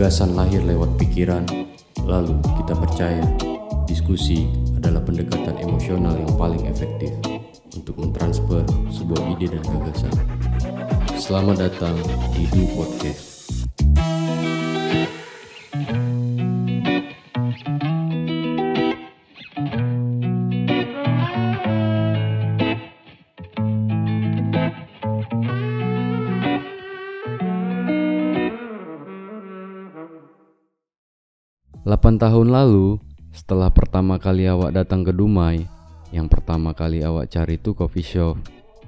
Gagasan lahir lewat pikiran, lalu kita percaya diskusi adalah pendekatan emosional yang paling efektif untuk mentransfer sebuah ide dan gagasan. Selamat datang di Du Podcast. Tahun lalu, setelah pertama kali awak datang ke Dumai, yang pertama kali awak cari itu coffee shop.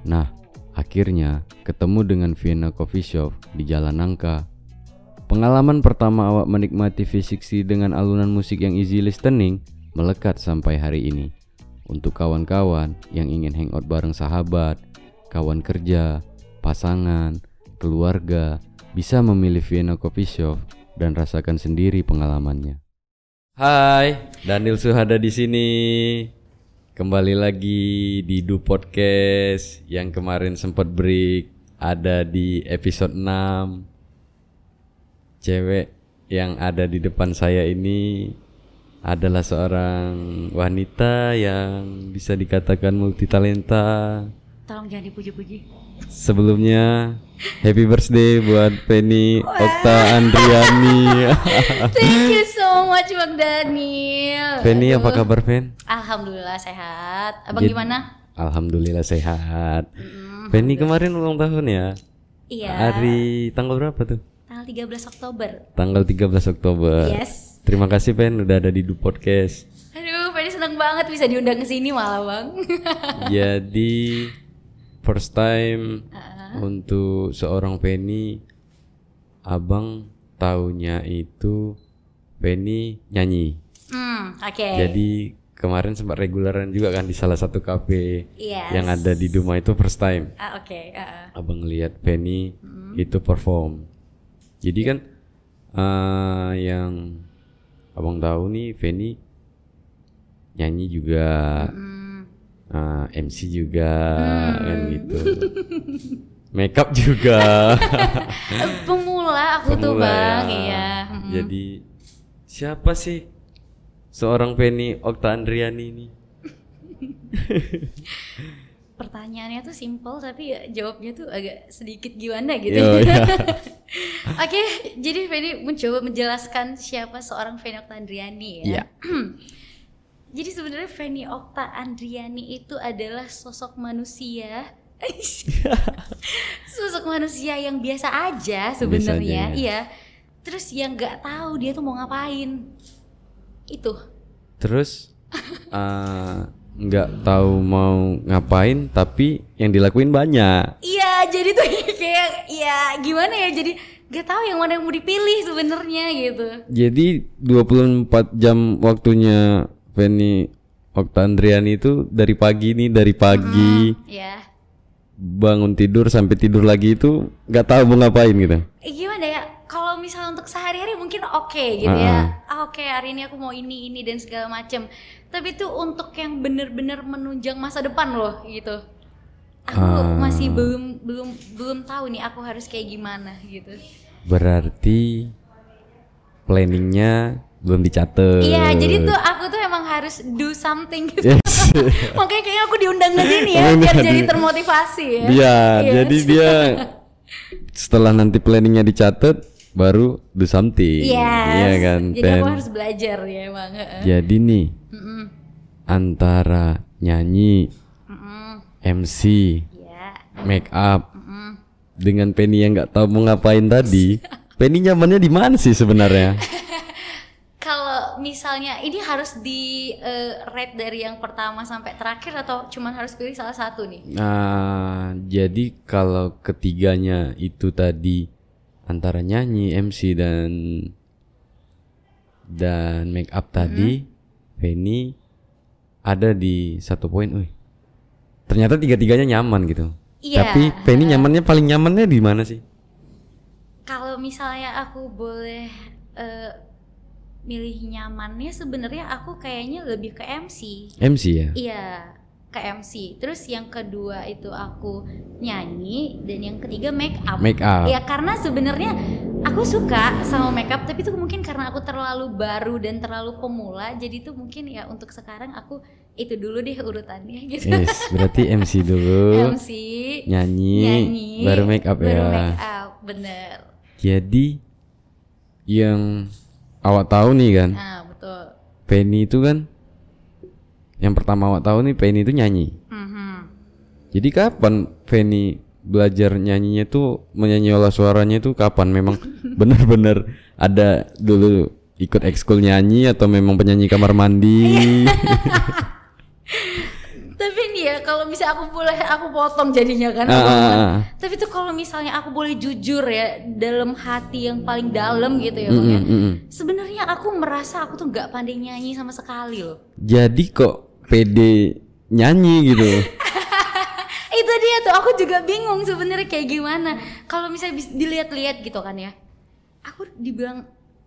Nah, akhirnya ketemu dengan Vienna Coffee Shop di Jalan Nangka. Pengalaman pertama awak menikmati V60 dengan alunan musik yang easy listening melekat sampai hari ini. Untuk kawan-kawan yang ingin hangout bareng sahabat, kawan kerja, pasangan, keluarga, bisa memilih Vienna Coffee Shop dan rasakan sendiri pengalamannya. Hai, Daniel Suhada di sini. Kembali lagi di Du Podcast yang kemarin sempat break ada di episode 6. Cewek yang ada di depan saya ini adalah seorang wanita yang bisa dikatakan multitalenta. Tolong jangan dipuji-puji. Sebelumnya happy birthday buat Penny Okta Andriani. Thank you so much Bang Daniel. Penny Aduh. apa kabar Pen? Alhamdulillah sehat. Abang Jadi- gimana? Alhamdulillah sehat. Mm, Penny kemarin ulang tahun ya? Iya. Hari tanggal berapa tuh? Tanggal 13 Oktober. Tanggal 13 Oktober. Yes. Terima kasih Pen udah ada di Du Podcast. Aduh, Penny seneng banget bisa diundang ke sini malah Bang. Jadi first time Ah. untuk seorang Penny abang taunya itu Penny nyanyi. hmm, oke. Jadi kemarin sempat reguleran juga kan di salah satu kafe Yes. yang ada di Duma itu first time. Oke. ah, ah. Abang lihat Penny Hmm. itu perform. Jadi kan eh, yang abang tahu nih Penny nyanyi juga, Hmm. Eh, MC juga kan gitu. Makeup juga. Pemula aku tuh Pemula Bang, ya. iya. Jadi siapa sih seorang Penny Okta Andriani ini? Pertanyaannya tuh simple tapi ya jawabnya tuh agak sedikit gimana gitu. Yo, ya. Oke, jadi Feni mencoba menjelaskan siapa seorang Feni Okta Andriani ya. Iya. jadi sebenarnya Feni Okta Andriani itu adalah sosok manusia sosok manusia yang biasa aja sebenarnya, ya. iya. Terus yang nggak tahu dia tuh mau ngapain. Itu. Terus eh, nggak tahu mau ngapain tapi yang dilakuin banyak. Iya, jadi tuh kayak ya gimana ya? Jadi nggak tahu yang mana yang mau dipilih sebenarnya gitu. Jadi 24 jam waktunya Penny Okta Andriani itu dari pagi nih dari pagi. Ya. bangun tidur sampai tidur lagi itu nggak tahu mau ngapain gitu. Eh, gimana ya? Kalau misalnya untuk sehari-hari mungkin oke gitu ya. Ah, oke hari ini aku mau ini ini dan segala macem. Tapi tuh untuk yang bener-bener menunjang masa depan loh gitu. Aku Ah. masih belum belum belum tahu nih aku harus kayak gimana gitu. Berarti planningnya belum dicatat. iya jadi tuh aku tuh emang harus do something gitu Yes. makanya kayaknya aku diundang ke sini ya biar jadi termotivasi ya Biar Yes. jadi dia setelah nanti planningnya dicatat baru do something. Yes. Iya kan. jadi aku Pen? harus belajar ya emang. Jadi nih Mm-mm. antara nyanyi, Mm-mm. MC, Iya. make up Mm-mm. dengan Penny yang nggak tahu mau ngapain tadi, Penny nyamannya di mana sih sebenarnya? Misalnya ini harus di eh, rate dari yang pertama sampai terakhir atau cuman harus pilih salah satu nih? Nah, jadi kalau ketiganya itu tadi antara nyanyi, MC dan dan make up tadi, Penny ada di satu poin, wih. Ternyata tiga-tiganya nyaman gitu. Iya. Tapi Penny nyamannya paling nyamannya di mana sih? Kalau misalnya aku boleh eh, milih nyamannya sebenarnya aku kayaknya lebih ke MC. MC ya? Iya, ke MC. Terus yang kedua itu aku nyanyi dan yang ketiga make up. Make up. Ya karena sebenarnya aku suka sama makeup tapi itu mungkin karena aku terlalu baru dan terlalu pemula jadi itu mungkin ya untuk sekarang aku itu dulu deh urutannya gitu yes, berarti MC dulu MC nyanyi, nyanyi baru make up baru ya make up bener jadi yang awak tahu nih kan? Ah betul. Penny itu kan yang pertama awak tahu nih Penny itu nyanyi. Mhm. jadi kapan Penny belajar nyanyinya tuh menyanyi olah suaranya itu kapan? Memang benar-benar ada dulu ikut ekskul nyanyi atau memang penyanyi kamar mandi ya kalau misalnya aku boleh aku potong jadinya kan. Ah. tapi tuh kalau misalnya aku boleh jujur ya dalam hati yang paling dalam gitu ya Mm, ya. mm, mm. sebenarnya aku merasa aku tuh nggak pandai nyanyi sama sekali loh. Jadi kok pede nyanyi gitu? Itu dia tuh aku juga bingung sebenarnya kayak gimana. Kalau misalnya dilihat-lihat gitu kan ya aku dibilang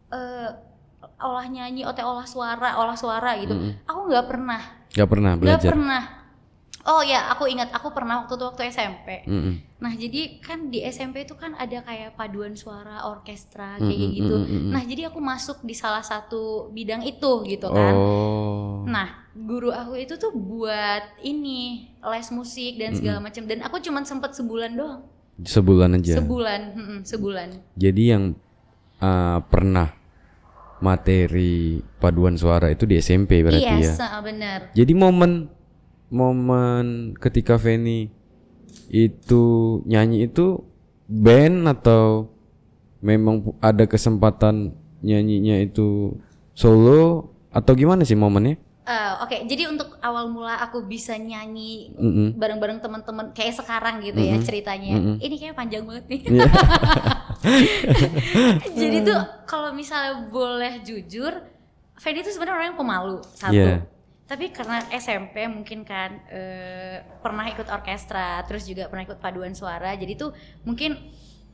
eh, olah nyanyi atau olah suara olah suara gitu. Aku nggak pernah. Gak pernah nggak belajar? pernah oh ya aku ingat aku pernah waktu itu waktu SMP Mm, mm. nah jadi kan di SMP itu kan ada kayak paduan suara orkestra kayak Mm, mm, gitu mm, mm, mm. nah jadi aku masuk di salah satu bidang itu gitu kan oh Nah, guru aku itu tuh buat ini les musik dan segala macam dan aku cuman sempet sebulan doang. sebulan aja Sebulan, mm-mm, sebulan. jadi yang uh, pernah materi paduan suara itu di SMP berarti ya Iya, yes, benar. Jadi momen momen ketika Feni itu nyanyi itu band atau memang ada kesempatan nyanyinya itu solo atau gimana sih momennya? Eh, Oke, jadi untuk awal mula aku bisa nyanyi Mm-mm. bareng-bareng teman-teman kayak sekarang gitu ya ceritanya. Mm-mm. Ini kayak panjang banget nih. Iya. jadi tuh kalau misalnya boleh jujur, Fedi tuh sebenarnya orang yang pemalu satu. Iya. Tapi karena SMP mungkin kan eh, pernah ikut orkestra, terus juga pernah ikut paduan suara, jadi tuh mungkin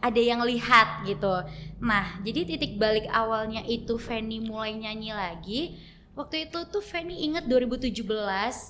ada yang lihat gitu. Nah, jadi titik balik awalnya itu Feni mulai nyanyi lagi. Waktu itu tuh Feni inget 2017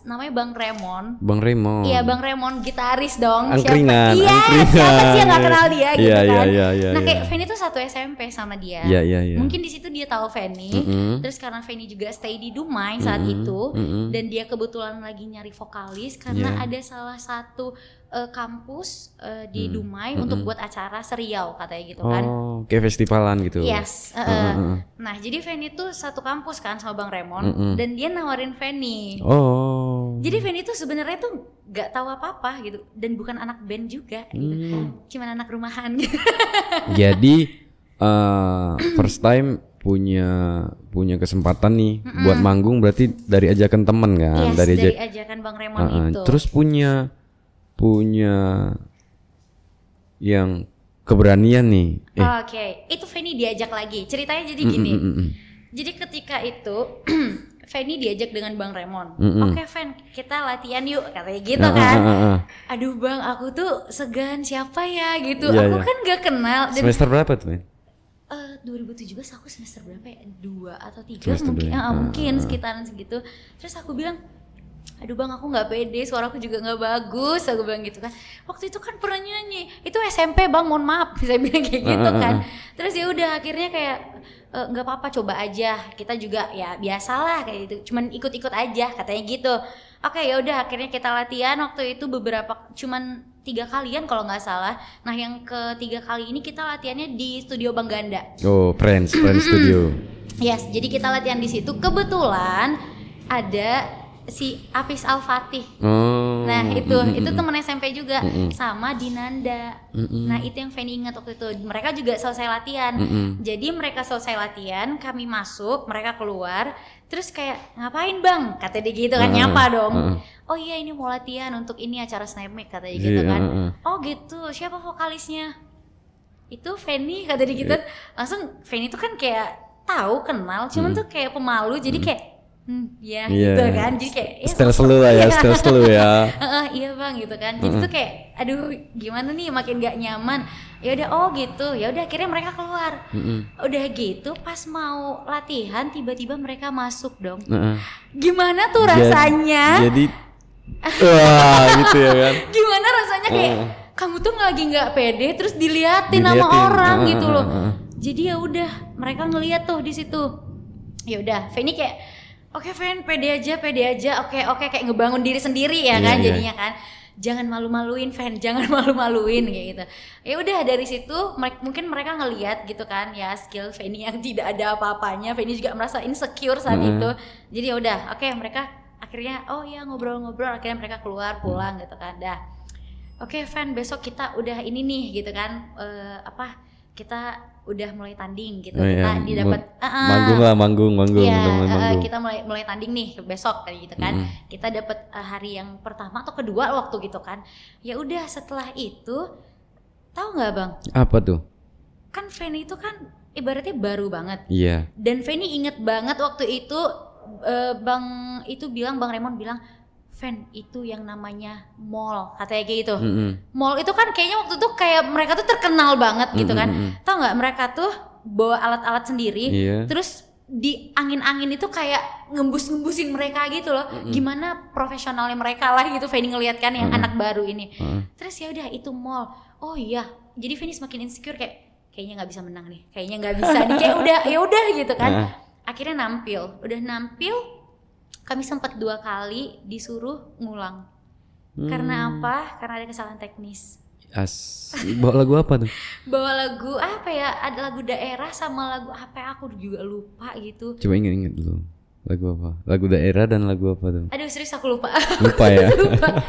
namanya Bang Remon. Bang Raymond. Iya Bang Remon gitaris dong. Angkringan, Iya, angkringan. siapa sih yang gak kenal dia gitu Iya, iya, kan? iya, iya, nah iya. kayak Feni tuh satu SMP sama dia. Iya, iya, iya. Mungkin di situ dia tahu Feni. Mm-mm. Terus karena Feni juga stay di Dumai saat Mm-mm, itu mm-mm. dan dia kebetulan lagi nyari vokalis karena Iya. ada salah satu eh, kampus eh, di Mm, Dumai mm-mm. untuk buat acara seriau katanya gitu kan. Oh, kayak festivalan gitu. Yes. Heeh, heeh. Nah, jadi Feni tuh satu kampus kan sama Bang Mm-mm. dan dia nawarin Feni. Oh. Jadi Feni tuh sebenarnya tuh nggak tahu apa-apa gitu dan bukan anak band juga gitu. Hmm. Cuman anak rumahan gitu. Jadi eh, first time punya punya kesempatan nih buat manggung berarti dari ajakan temen kan yes, dari dari, aja ajakan Bang Remon Heeh, itu. terus punya punya yang keberanian nih eh Oke, itu Feni diajak lagi. Ceritanya jadi mm, gini. mm, mm, mm. Jadi ketika itu Feni diajak dengan Bang Remon. Mm-mm. Oke, Fen, kita latihan yuk katanya gitu Ah, kan. ah, ah, ah. Aduh, Bang, aku tuh segan siapa ya gitu. Iya, aku iya. kan gak kenal dan semester berapa tuh men? eh 2017 aku semester berapa ya? Dua atau tiga Semester mungkin. ya? Ah, Ah, mungkin ah. sekitaran segitu. Terus aku bilang, aduh bang aku nggak pede, suaraku juga nggak bagus. Aku bilang gitu kan. Waktu itu kan pernah nyanyi. Itu SMP bang, mohon maaf. Saya bilang kayak gitu kan. Terus ya udah akhirnya kayak "Eh, nggak apa-apa coba aja. Kita juga ya biasalah kayak gitu. Cuman ikut-ikut aja katanya gitu. Oke ya udah akhirnya kita latihan waktu itu beberapa cuman tiga kalian kalau nggak salah. Nah yang ketiga kali ini kita latihannya di studio Bang Ganda. Oh, Friends, Friends Studio. Yes, jadi kita latihan di situ. Kebetulan ada si Apis Al Fatih. Oh. Nah itu mm, mm, itu mm. temen SMP juga Mm-mm. sama Dinanda. Mm-mm. Nah itu yang Feni ingat waktu itu. Mereka juga selesai latihan. Mm-mm. Jadi mereka selesai latihan, kami masuk, mereka keluar. Terus kayak ngapain bang? Kata dia gitu kan Heeh, nyapa dong. heeh. Oh iya ini mau latihan untuk ini acara Snapmate katanya gitu Iya, kan. heeh. Oh gitu. Siapa vokalisnya? Itu Feni kata dia gitu. Langsung Feni tuh kan kayak tahu kenal, cuman tuh kayak pemalu jadi kayak hmm, ya Iya. gitu kan. Jadi kayak ya Style selu lah ya, style selu ya. Heeh, iya bang gitu kan jadi tuh kayak aduh gimana nih makin gak nyaman ya udah oh gitu ya udah akhirnya mereka keluar Mm-mm. udah gitu pas mau latihan tiba-tiba mereka masuk dong Heeh. gimana tuh Jadi- rasanya Jadi wah gitu ya kan. gimana rasanya kayak Oh. kamu tuh lagi nggak pede terus diliatin sama Diliatin. orang Ah, gitu loh jadi ya udah mereka ngeliat tuh di situ ya udah Fanny kayak oke okay, Fan pede aja pede aja. Oke okay, oke okay, kayak ngebangun diri sendiri ya yeah, kan yeah. jadinya kan. Jangan malu-maluin fan jangan malu-maluin kayak gitu. Ya udah dari situ mungkin mereka ngeliat gitu kan ya skill Fanny yang tidak ada apa-apanya. Fanny juga merasa insecure saat mm. itu. Jadi ya udah oke okay, mereka akhirnya oh ya ngobrol-ngobrol akhirnya mereka keluar pulang gitu kan. Dah. Oke okay, fan besok kita udah ini nih gitu kan. Uh, apa kita udah mulai tanding gitu oh, kita iya. didapat uh, uh, manggung lah manggung manggung, ya, manggung. Uh, kita mulai mulai tanding nih besok kayak gitu kan mm. kita dapat uh, hari yang pertama atau kedua waktu gitu kan ya udah setelah itu tahu nggak bang apa tuh kan Fanny itu kan ibaratnya baru banget iya yeah. dan Fanny inget banget waktu itu uh, bang itu bilang bang Raymond bilang Fan itu yang namanya mall katanya kayak gitu. Mm -hmm. Mall itu kan kayaknya waktu itu kayak mereka tuh terkenal banget gitu kan. Mm -hmm. Tahu nggak mereka tuh bawa alat-alat sendiri, yeah. terus di angin-angin itu kayak ngembus-ngembusin mereka gitu loh. Mm -hmm. Gimana profesionalnya mereka lah gitu Fanny ngeliat kan yang mm -hmm. anak baru ini. Mm -hmm. Terus ya udah itu mall. Oh iya. Jadi Fanny semakin insecure kayak kayaknya nggak bisa menang nih. Kayaknya nggak bisa nih. Kayak udah ya udah gitu kan. Akhirnya nampil. Udah nampil kami sempat dua kali disuruh ngulang. Hmm. Karena apa? Karena ada kesalahan teknis. As. Bawa lagu apa tuh? Bawa lagu apa ya? Ada lagu daerah sama lagu apa ya? Aku juga lupa gitu. Coba inget-inget dulu. Lagu apa? Lagu daerah dan lagu apa tuh? Aduh serius aku lupa. Lupa ya. lupa.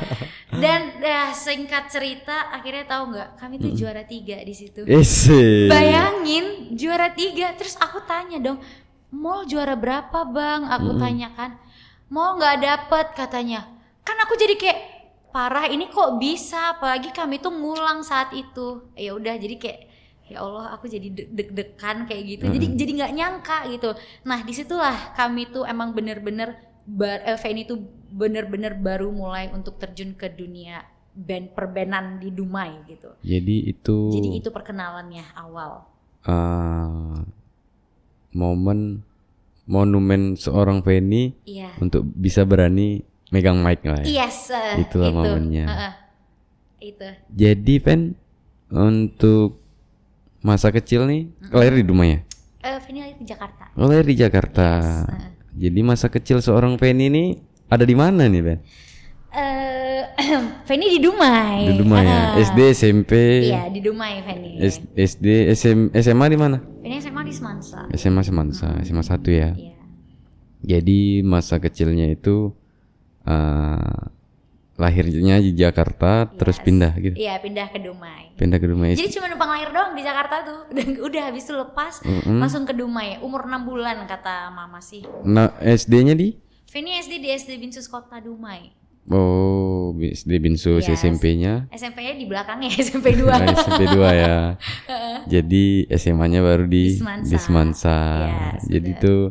Dan ya, singkat cerita akhirnya tahu nggak? Kami tuh hmm. juara tiga di situ. Isi. Bayangin juara tiga. Terus aku tanya dong, mall juara berapa bang? Aku hmm. tanyakan mau nggak dapet katanya. Kan aku jadi kayak parah ini kok bisa? Apalagi kami tuh ngulang saat itu. Ya udah jadi kayak ya Allah aku jadi deg-degan kayak gitu. Jadi jadi nggak nyangka gitu. Nah di situlah kami tuh emang bener-bener bar eh, Feni tuh bener-bener baru mulai untuk terjun ke dunia band perbenan di Dumai gitu. Jadi itu jadi itu perkenalannya awal. Uh, momen monumen seorang Feni iya. untuk bisa berani megang mic lah ya. Yes, uh, itulah itu. momennya. Uh, uh, itu. Jadi Pen untuk masa kecil nih -hmm. lahir di rumah ya? Uh, Feni lahir di Jakarta. Oh, lahir di Jakarta. Yes, uh. Jadi masa kecil seorang Feni ini ada di mana nih Ben? Uh, Feni di Dumai. Di Dumai ya. SD, SMP. Iya, di Dumai Feni. SD, SM, SMA di mana? Feni SMA di Semansa. SMA Semansa, hmm. SMA satu ya. Iya. Jadi masa kecilnya itu uh, lahirnya di Jakarta yes. terus pindah gitu. Iya, pindah ke Dumai. Pindah ke Dumai. Jadi cuma numpang lahir doang di Jakarta tuh. Dan udah habis itu lepas mm -hmm. langsung ke Dumai. Umur 6 bulan kata mama sih. Nah, SD-nya di? Feni SD di SD Binsus Kota Dumai. Oh, SD Binsus yes. SMP-nya? SMP-nya di belakangnya SMP 2. Nah, SMP 2 ya. Jadi SMA-nya baru di di Semansa. Yes, jadi betul. tuh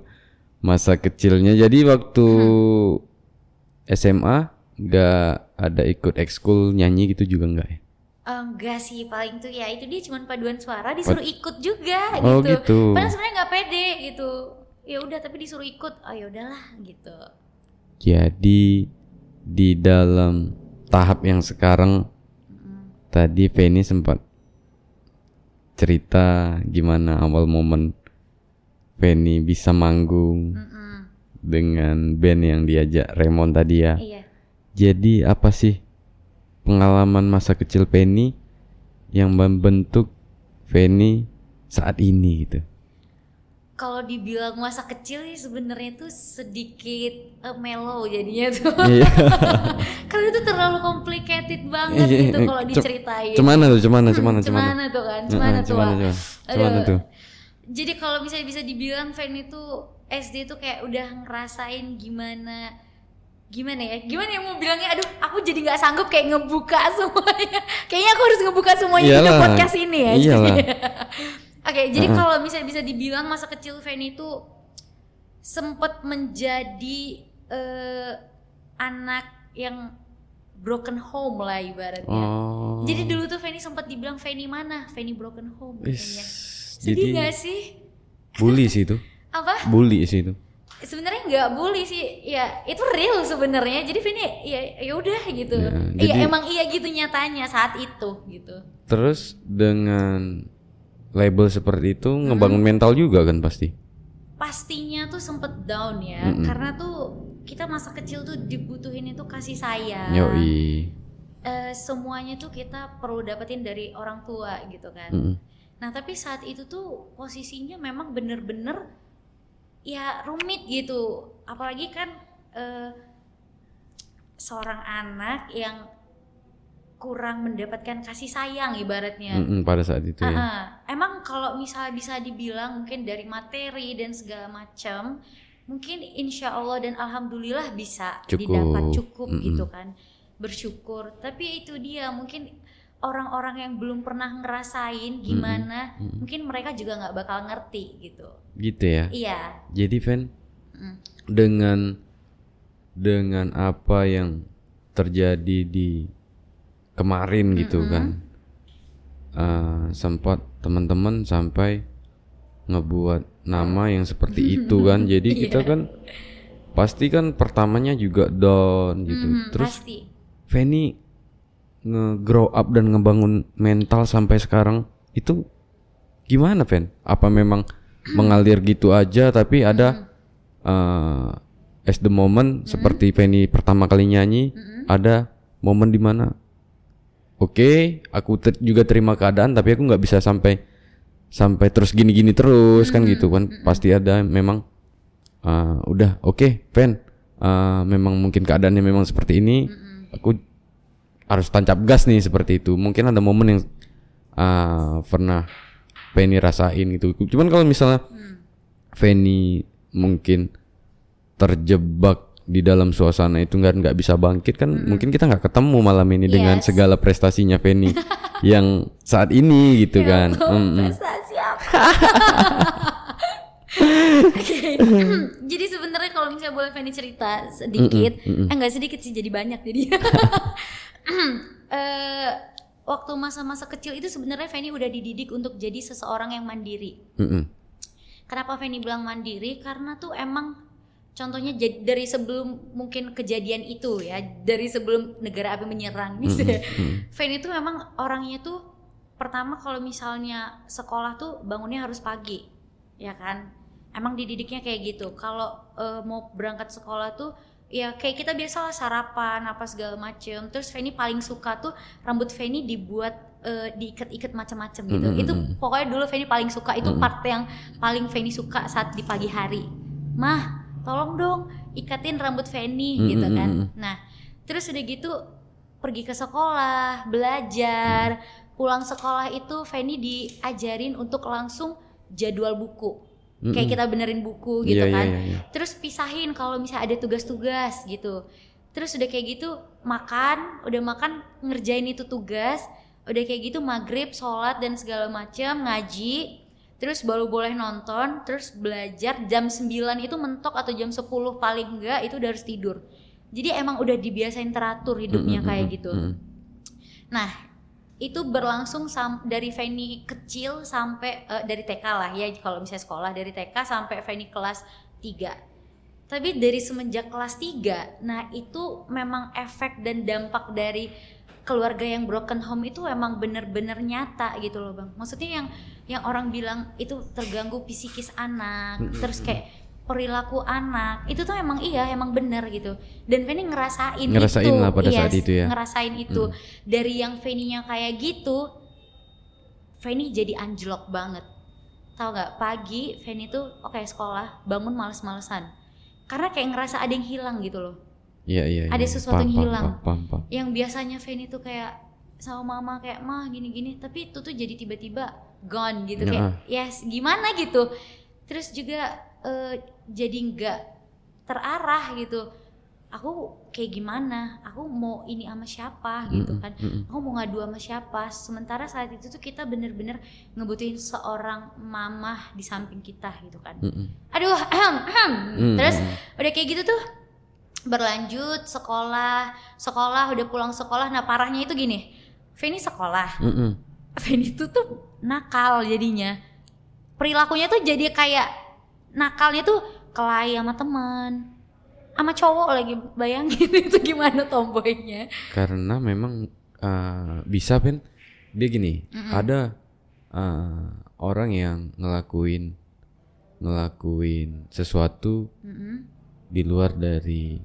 masa kecilnya. Jadi waktu hmm. SMA nggak ada ikut ekskul nyanyi gitu juga enggak ya? enggak sih, paling tuh ya itu dia cuma paduan suara disuruh ikut juga oh, gitu. gitu. Padahal sebenarnya nggak pede gitu. Ya udah tapi disuruh ikut. Oh ya udahlah gitu. Jadi di dalam tahap yang sekarang mm. tadi Feni sempat cerita gimana awal momen Feni bisa manggung mm -mm. dengan band yang diajak Raymond tadi ya. Iya. Jadi apa sih pengalaman masa kecil Feni yang membentuk Feni saat ini gitu? Kalau dibilang masa kecil sih sebenarnya tuh sedikit uh, mellow jadinya tuh. Iya. Karena itu terlalu complicated banget iya, gitu kalau diceritain. Cemana tuh, cemana, hmm, cemana. Cemana tuh kan, cemana tuh. Cemana, cemana, cemana tuh. Jadi kalau misalnya bisa dibilang fan itu SD tuh kayak udah ngerasain gimana gimana ya gimana ya mau bilangnya aduh aku jadi nggak sanggup kayak ngebuka semuanya kayaknya aku harus ngebuka semuanya Iyalah. di podcast ini ya Iyalah. Oke, okay, jadi uh -huh. kalau misalnya bisa dibilang masa kecil Fanny itu sempat menjadi uh, anak yang broken home lah ibaratnya. Oh. Jadi dulu tuh Fanny sempat dibilang Fanny mana? Fanny broken home katanya. Sedih gak sih? Bully sih itu. Apa? Bully sih itu. Sebenarnya nggak bully sih, ya itu real sebenarnya. Jadi Fanny ya ya udah gitu. Ya, iya ya, emang iya gitu nyatanya saat itu gitu. Terus dengan label seperti itu ngebangun mental juga kan pasti. pastinya tuh sempet down ya karena tuh kita masa kecil tuh dibutuhin itu kasih sayang Yoi. Eh, semuanya tuh kita perlu dapetin dari orang tua gitu kan Mm-mm. nah tapi saat itu tuh posisinya memang bener-bener ya rumit gitu apalagi kan eh, seorang anak yang kurang mendapatkan kasih sayang ibaratnya Mm-mm, pada saat itu ya. Ah, emang kalau misalnya bisa dibilang mungkin dari materi dan segala macam, mungkin insya Allah dan alhamdulillah bisa Cukup. didapat cukup Mm-mm. gitu kan, bersyukur. Tapi itu dia mungkin orang-orang yang belum pernah ngerasain gimana, Mm-mm. mungkin mereka juga nggak bakal ngerti gitu. Gitu ya. Iya. Jadi Ven Mm. dengan dengan apa yang terjadi di kemarin gitu kan. Eh, sempat teman-teman sampai ngebuat nama yang seperti itu kan. Jadi kita Iya. kan pasti kan pertamanya juga down gitu. Mhm, terus pasti. Feni nge-grow up dan ngebangun mental sampai sekarang itu gimana Fen? Apa memang mengalir gitu aja tapi ada uh, as the moment seperti Feni pertama kali nyanyi ada momen di mana oke aku ter- juga terima keadaan tapi aku nggak bisa sampai sampai terus gini-gini terus kan gitu kan. Pasti ada memang uh, udah oke Fen. Uh, memang mungkin keadaannya memang seperti ini. Aku harus tancap gas nih seperti itu. Mungkin ada momen yang uh, pernah Feni rasain gitu. Cuman kalau misalnya Feni mungkin terjebak di dalam suasana itu nggak nggak bisa bangkit kan mungkin kita nggak ketemu malam ini dengan Yes. segala prestasinya Feni yang saat ini gitu kan Ya, Mm-mm. prestasi apa? Jadi sebenarnya kalau misalnya boleh Fanny cerita sedikit, eh enggak sedikit sih jadi banyak jadi. Eh, waktu masa-masa kecil itu sebenarnya Fanny udah dididik untuk jadi seseorang yang mandiri. Mm-mm. Kenapa Fanny bilang mandiri? Karena tuh emang contohnya dari sebelum mungkin kejadian itu ya, dari sebelum negara api menyerang misalnya. Fanny tuh memang orangnya tuh pertama kalau misalnya sekolah tuh bangunnya harus pagi, ya kan? Emang dididiknya kayak gitu. Kalau eh, mau berangkat sekolah tuh ya kayak kita biasa lah sarapan apa segala macem. Terus Fanny paling suka tuh rambut Fanny dibuat eh, diikat-ikat macam-macam gitu. Mm, mm, Itu mm. pokoknya dulu Fanny paling suka itu part yang paling Fanny suka saat di pagi hari. Mah, tolong dong ikatin rambut Fanny Mm, gitu mm, kan. mm, mm. Nah, terus udah gitu pergi ke sekolah, belajar. Pulang sekolah itu Fanny diajarin untuk langsung jadwal buku. Kayak kita benerin buku gitu Iya, iya, kan. iya, iya. Terus pisahin kalau misalnya ada tugas-tugas gitu. Terus udah kayak gitu makan, udah makan ngerjain itu tugas, udah kayak gitu maghrib, sholat dan segala macam ngaji. Terus baru boleh nonton, terus belajar jam 9 itu mentok atau jam 10 paling enggak itu udah harus tidur. Jadi emang udah dibiasain teratur hidupnya Mm, mm, kayak gitu. mm. Nah, itu berlangsung sam- dari Fanny kecil sampai eh, dari TK lah ya kalau misalnya sekolah dari TK sampai Fanny kelas 3. Tapi dari semenjak kelas 3, nah itu memang efek dan dampak dari keluarga yang broken home itu emang bener-bener nyata gitu loh bang. Maksudnya yang yang orang bilang itu terganggu psikis anak, terus kayak perilaku anak itu tuh emang iya emang bener gitu. Dan Fanny ngerasain, Ngerasain itu, lah pada saat yes, itu ya. Ngerasain itu dari yang Fanny-nya kayak gitu, Fanny jadi anjlok banget. Tahu nggak pagi Fanny tuh oke sekolah bangun males-malesan karena kayak ngerasa ada yang hilang gitu loh. Iya iya. Ada iya. sesuatu Paham, yang hilang. paham, paham, paham. Yang biasanya Fanny tuh kayak sama mama kayak mah gini-gini tapi itu tuh jadi tiba-tiba gone gitu kayak yes gimana gitu. Terus juga eh, jadi nggak terarah gitu. Aku kayak gimana? Aku mau ini sama siapa gitu kan? aku mau ngadu sama siapa sementara saat itu tuh kita bener-bener ngebutuhin seorang mamah di samping kita gitu kan aduh ahem, ahem. Mm, terus udah kayak gitu tuh berlanjut sekolah sekolah udah pulang sekolah. Nah parahnya itu gini Feni sekolah. Mm-mm. Feni itu tuh nakal jadinya. Perilakunya tuh jadi kayak nakalnya tuh kelahi sama teman sama cowok lagi. Bayangin itu gimana tomboynya. Karena memang uh, bisa Pen dia gini, ada uh, orang yang ngelakuin ngelakuin sesuatu Mm-mm. Di luar dari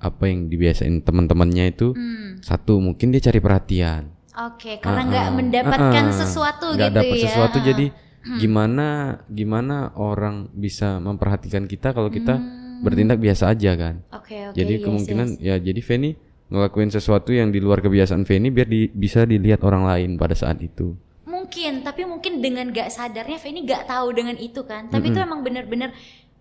apa yang dibiasain teman-temannya itu Hmm. satu mungkin dia cari perhatian Oke, karena Ah, nggak ah. mendapatkan Ah, ah. sesuatu nggak gitu dapat ya. sesuatu Ah, jadi gimana gimana orang bisa memperhatikan kita kalau kita Hmm. bertindak biasa aja kan Oke, oke. jadi yes, kemungkinan yes. ya jadi Feni ngelakuin sesuatu yang di luar kebiasaan Feni biar di- bisa dilihat orang lain pada saat itu Mungkin, tapi mungkin dengan gak sadarnya Feni gak tahu dengan itu kan. Tapi itu emang bener-bener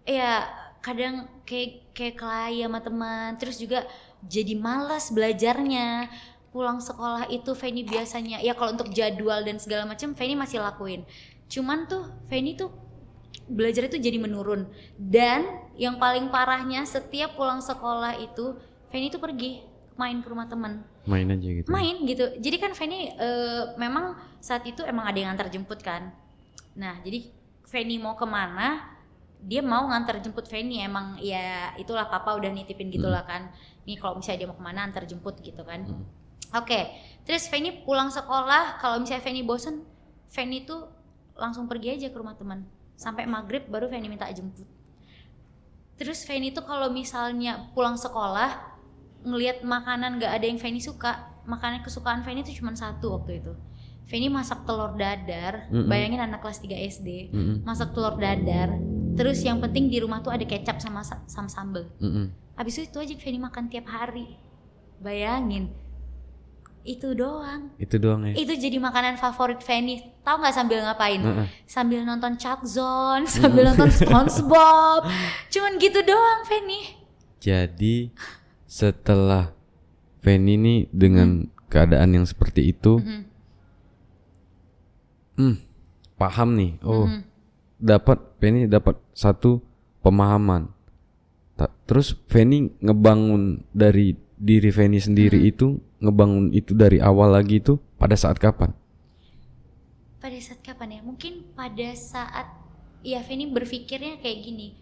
ya kadang kayak kayak kelahi sama teman, terus juga jadi malas belajarnya. Pulang sekolah itu Feni biasanya ya kalau untuk jadwal dan segala macam Feni masih lakuin. Cuman tuh Feni tuh belajar itu jadi menurun. Dan yang paling parahnya setiap pulang sekolah itu Feni tuh pergi main ke rumah teman. Main aja gitu main gitu. Jadi kan Feni eh, memang saat itu emang ada yang ngantar jemput kan. Nah jadi Feni mau ke mana dia mau ngantar jemput Feni emang ya itulah papa udah nitipin gitulah kan. Nih kalau misalnya dia mau ke mana antar jemput gitu kan. Hmm. oke terus Feni pulang sekolah. Kalau misalnya Feni bosen Feni tuh langsung pergi aja ke rumah teman. Sampai maghrib baru Feni minta jemput. Terus Feni tuh kalau misalnya pulang sekolah ngelihat makanan gak ada yang Feni suka makanan kesukaan Feni itu cuma satu waktu itu Feni masak telur dadar Mm-mm. bayangin anak kelas 3 SD Mm-mm, masak telur dadar terus yang penting di rumah tuh ada kecap sama sa- sama sambel. Mm-mm. habis itu, itu aja Feni makan tiap hari. Bayangin itu doang. Itu doang ya? Itu jadi makanan favorit Feni tahu nggak sambil ngapain? Heeh. sambil nonton Chuck Zone sambil nonton SpongeBob. Cuman gitu doang Feni Jadi setelah Feni ini dengan keadaan yang seperti itu, Mhm. Hmm, paham nih. Oh, Mhm. dapat Feni dapat satu pemahaman. Ta- Terus Feni ngebangun dari diri Feni sendiri itu, ngebangun itu dari awal lagi itu pada saat kapan? pada saat kapan ya mungkin pada saat ya Feni berpikirnya kayak gini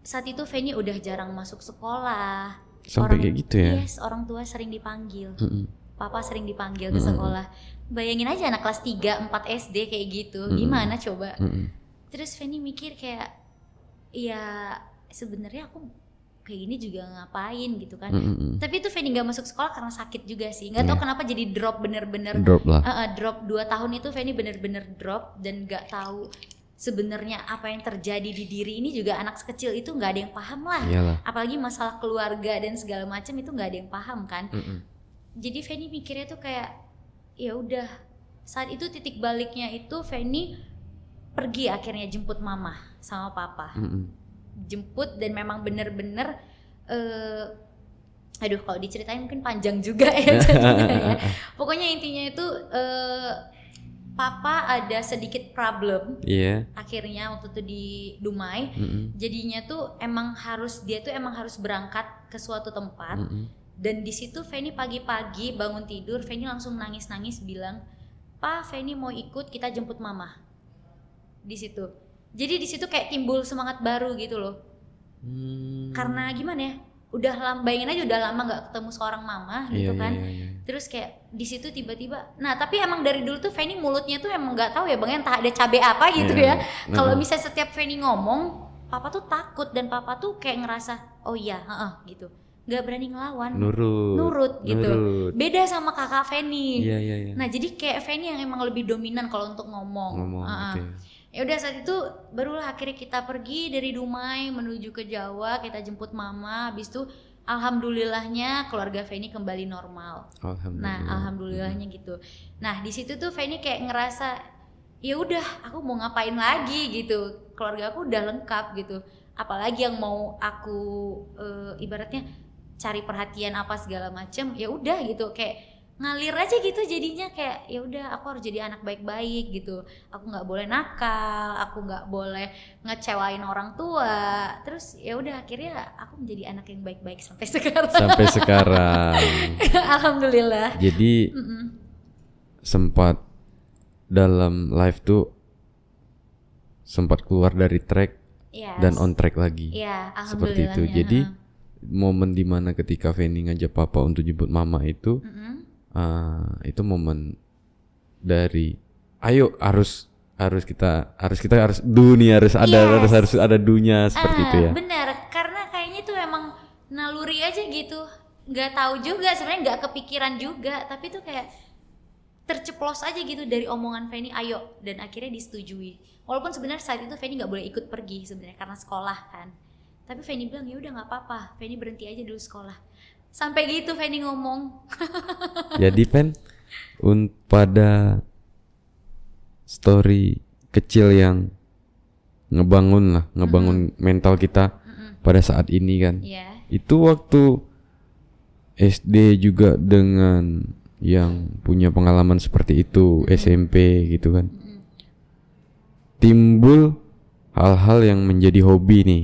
saat itu Feni udah jarang masuk sekolah Sampai kayak gitu ya? yes orang tua sering dipanggil Mm-mm. Papa sering dipanggil ke sekolah bayangin aja anak kelas 3 4 SD kayak gitu Mm-mm. gimana coba Mm-mm. terus Feni mikir kayak ya sebenarnya aku kayak gini juga ngapain gitu kan Mm-mm. tapi itu Feni nggak masuk sekolah karena sakit juga sih nggak tahu Iya. kenapa jadi drop bener-bener Drop lah. Uh, uh, drop 2 tahun itu Feni bener-bener drop dan nggak tahu sebenarnya apa yang terjadi di diri ini juga anak sekecil itu nggak ada yang paham lah Iyalah. apalagi masalah keluarga dan segala macam itu nggak ada yang paham kan Mm-mm. Jadi Feni mikirnya tuh kayak ya udah saat itu titik baliknya itu Feni pergi akhirnya jemput mama sama papa Mm-mm. jemput dan memang bener-bener eh aduh kalau diceritain mungkin panjang juga ya ya. Pokoknya intinya itu eh papa ada sedikit problem Iya. akhirnya waktu itu di Dumai. Mm-mm. Jadinya tuh emang harus dia tuh emang harus berangkat ke suatu tempat Mm-mm. Dan di situ Feni pagi-pagi bangun tidur Feni langsung nangis-nangis bilang, "Pa, Feni mau ikut kita jemput mama." Di situ. Jadi di situ kayak timbul semangat baru gitu loh. Hmm. Karena gimana ya? Udah lama bayangin aja udah lama nggak ketemu seorang mama gitu Iya, kan. iya, iya, iya. Terus kayak di situ tiba-tiba. Nah, tapi emang dari dulu tuh Feni mulutnya tuh emang nggak tahu ya Bang entah ada cabai apa gitu Iya. ya. Kalau Heeh. misalnya setiap Feni ngomong, papa tuh takut dan papa tuh kayak ngerasa, "Oh iya, heeh," gitu. Nggak berani ngelawan. nurut. Nurut gitu. Nurut. Beda sama kakak Feni. Iya, iya, iya. Nah, jadi kayak Feni yang emang lebih dominan kalau untuk ngomong. Ngomong Heeh. gitu ya. Ya udah saat itu barulah akhirnya kita pergi dari Dumai menuju ke Jawa, kita jemput mama. Habis itu alhamdulillahnya keluarga Feni kembali normal. Alhamdulillah. Nah, alhamdulillahnya gitu. Nah, di situ tuh Feni kayak ngerasa ya udah, aku mau ngapain lagi gitu. Keluarga aku udah lengkap gitu. Apalagi yang mau aku eh, ibaratnya cari perhatian apa segala macem ya udah gitu kayak ngalir aja gitu jadinya kayak ya udah aku harus jadi anak baik-baik gitu aku nggak boleh nakal aku nggak boleh ngecewain orang tua terus ya udah akhirnya aku menjadi anak yang baik-baik sampai sekarang Sampai sekarang. alhamdulillah Jadi Mm-mm. sempat dalam live tuh sempat keluar dari track Yes. dan on track lagi. Iya, Seperti itu. Jadi ha. Momen di mana ketika Feni ngajak papa untuk jemput mama itu Mm-mm. ah, itu momen dari ayo harus harus kita harus kita harus do nih harus ada Yes. harus harus ada dunya seperti ah, itu ya benar karena kayaknya tuh emang naluri aja gitu nggak tahu juga sebenarnya nggak kepikiran juga tapi tuh kayak terceplos aja gitu dari omongan Feni ayo dan akhirnya disetujui walaupun sebenarnya saat itu Feni nggak boleh ikut pergi sebenarnya karena sekolah kan tapi Feni bilang ya udah nggak apa-apa. Feni berhenti aja dulu sekolah. Sampai gitu Feni ngomong. Jadi pen un pada story kecil yang ngebangun lah ngebangun mental kita pada saat ini kan? Ya itu waktu SD juga dengan yang punya pengalaman seperti itu SMP gitu kan. Timbul hal-hal yang menjadi hobi nih.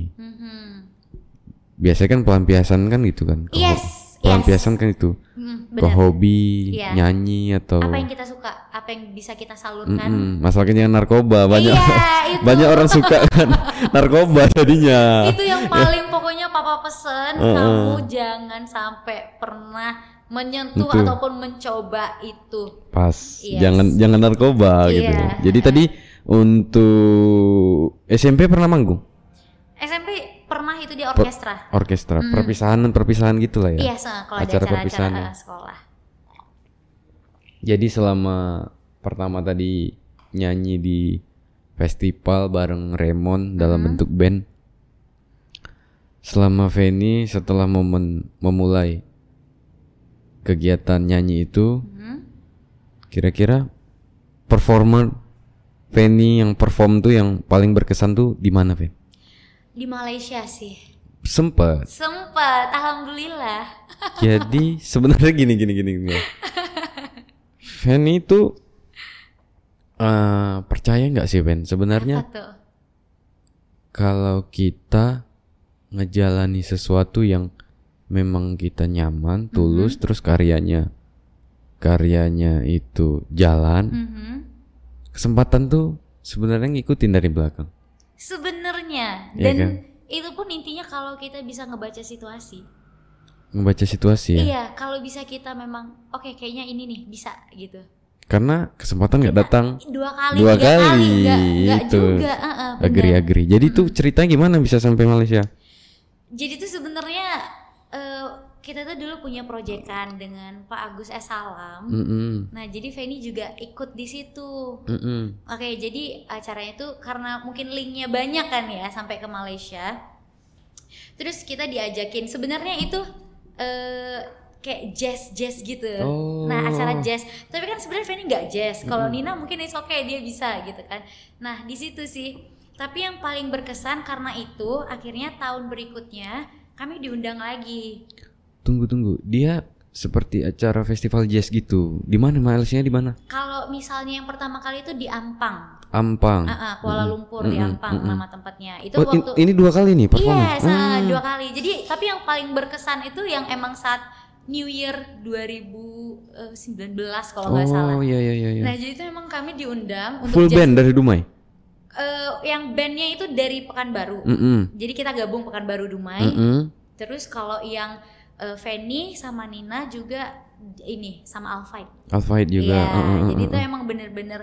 Biasanya kan pelampiasan kan gitu kan Ke yes pelampiasan kan itu Mm, ke hobi Iya. nyanyi atau apa yang kita suka apa yang bisa kita salurkan Mm-mm, masalahnya jangan narkoba banyak Iya, itu. banyak orang suka kan narkoba jadinya itu yang paling pokoknya papa pesen Heeh. kamu jangan sampai pernah menyentuh Itu. ataupun mencoba itu pas Yes. jangan jangan narkoba gitu Iya. jadi tadi untuk SMP pernah manggung SMP itu di orkestra orkestra perpisahan perpisahan gitu lah ya iya se- kalau Acara acara-acara perpisahan ya. eh, sekolah jadi selama pertama tadi nyanyi di festival bareng Raymond dalam bentuk band selama Feni setelah momen memulai kegiatan nyanyi itu Hmm. kira-kira performer Feni yang perform tuh yang paling berkesan tuh di mana Fen? Di Malaysia sih Sempet. sempat alhamdulillah Jadi sebenarnya gini gini gini gini. Feni itu eh percaya nggak sih Fen? Sebenarnya kalau kita ngejalani sesuatu yang memang kita nyaman, tulus, terus karyanya karyanya itu jalan, Mhm. kesempatan tuh sebenarnya ngikutin dari belakang. sebenarnya Iya dan kan? itu pun intinya kalau kita bisa ngebaca situasi Ngebaca situasi ya. iya kalau bisa kita memang oke kayaknya ini nih bisa gitu Karena kesempatan nggak datang dua kali dua tiga kali, kali nggak nggak itu. juga uh-uh, bener. Agri agri. Jadi tuh ceritanya gimana bisa sampai Malaysia? jadi tuh sebenarnya kita tuh dulu punya proyekan dengan Pak Agus S. Salam. Mm-mm. nah jadi Feni juga ikut di situ. Mm-mm. oke jadi acaranya tuh karena mungkin linknya banyak kan ya sampai ke Malaysia. Terus kita diajakin. Sebenarnya itu eh, kayak jazz jazz gitu. Oh. nah acara jazz. Tapi kan sebenarnya Feni nggak jazz. Kalau Nina mungkin it's okay dia bisa gitu kan. Nah di situ sih. Tapi yang paling berkesan karena itu akhirnya tahun berikutnya kami diundang lagi Tunggu tunggu. Dia seperti acara festival jazz gitu. Di mana Malaysia di mana? kalau misalnya yang pertama kali itu di Ampang Ampang. Ah, ah, Kuala Lumpur di Mm-mm, Ampang mm-mm. nama tempatnya itu Oh, in- waktu ini dua kali nih performnya. Yes, ah, Ah. dua kali. Jadi tapi yang paling berkesan itu yang emang saat New Year 2019 kalau nggak salah. Oh iya iya iya. iya. Nah jadi itu emang kami diundang untuk Full jazz- band dari Dumai. eh, yang bandnya itu dari Pekanbaru. Mm-mm. Jadi kita gabung Pekanbaru Dumai. Mm-mm. Terus kalau yang eh, Feni sama Nina juga ini sama Alfight. Alfahid juga. Iya, Ah, ah, ah, jadi itu emang bener-bener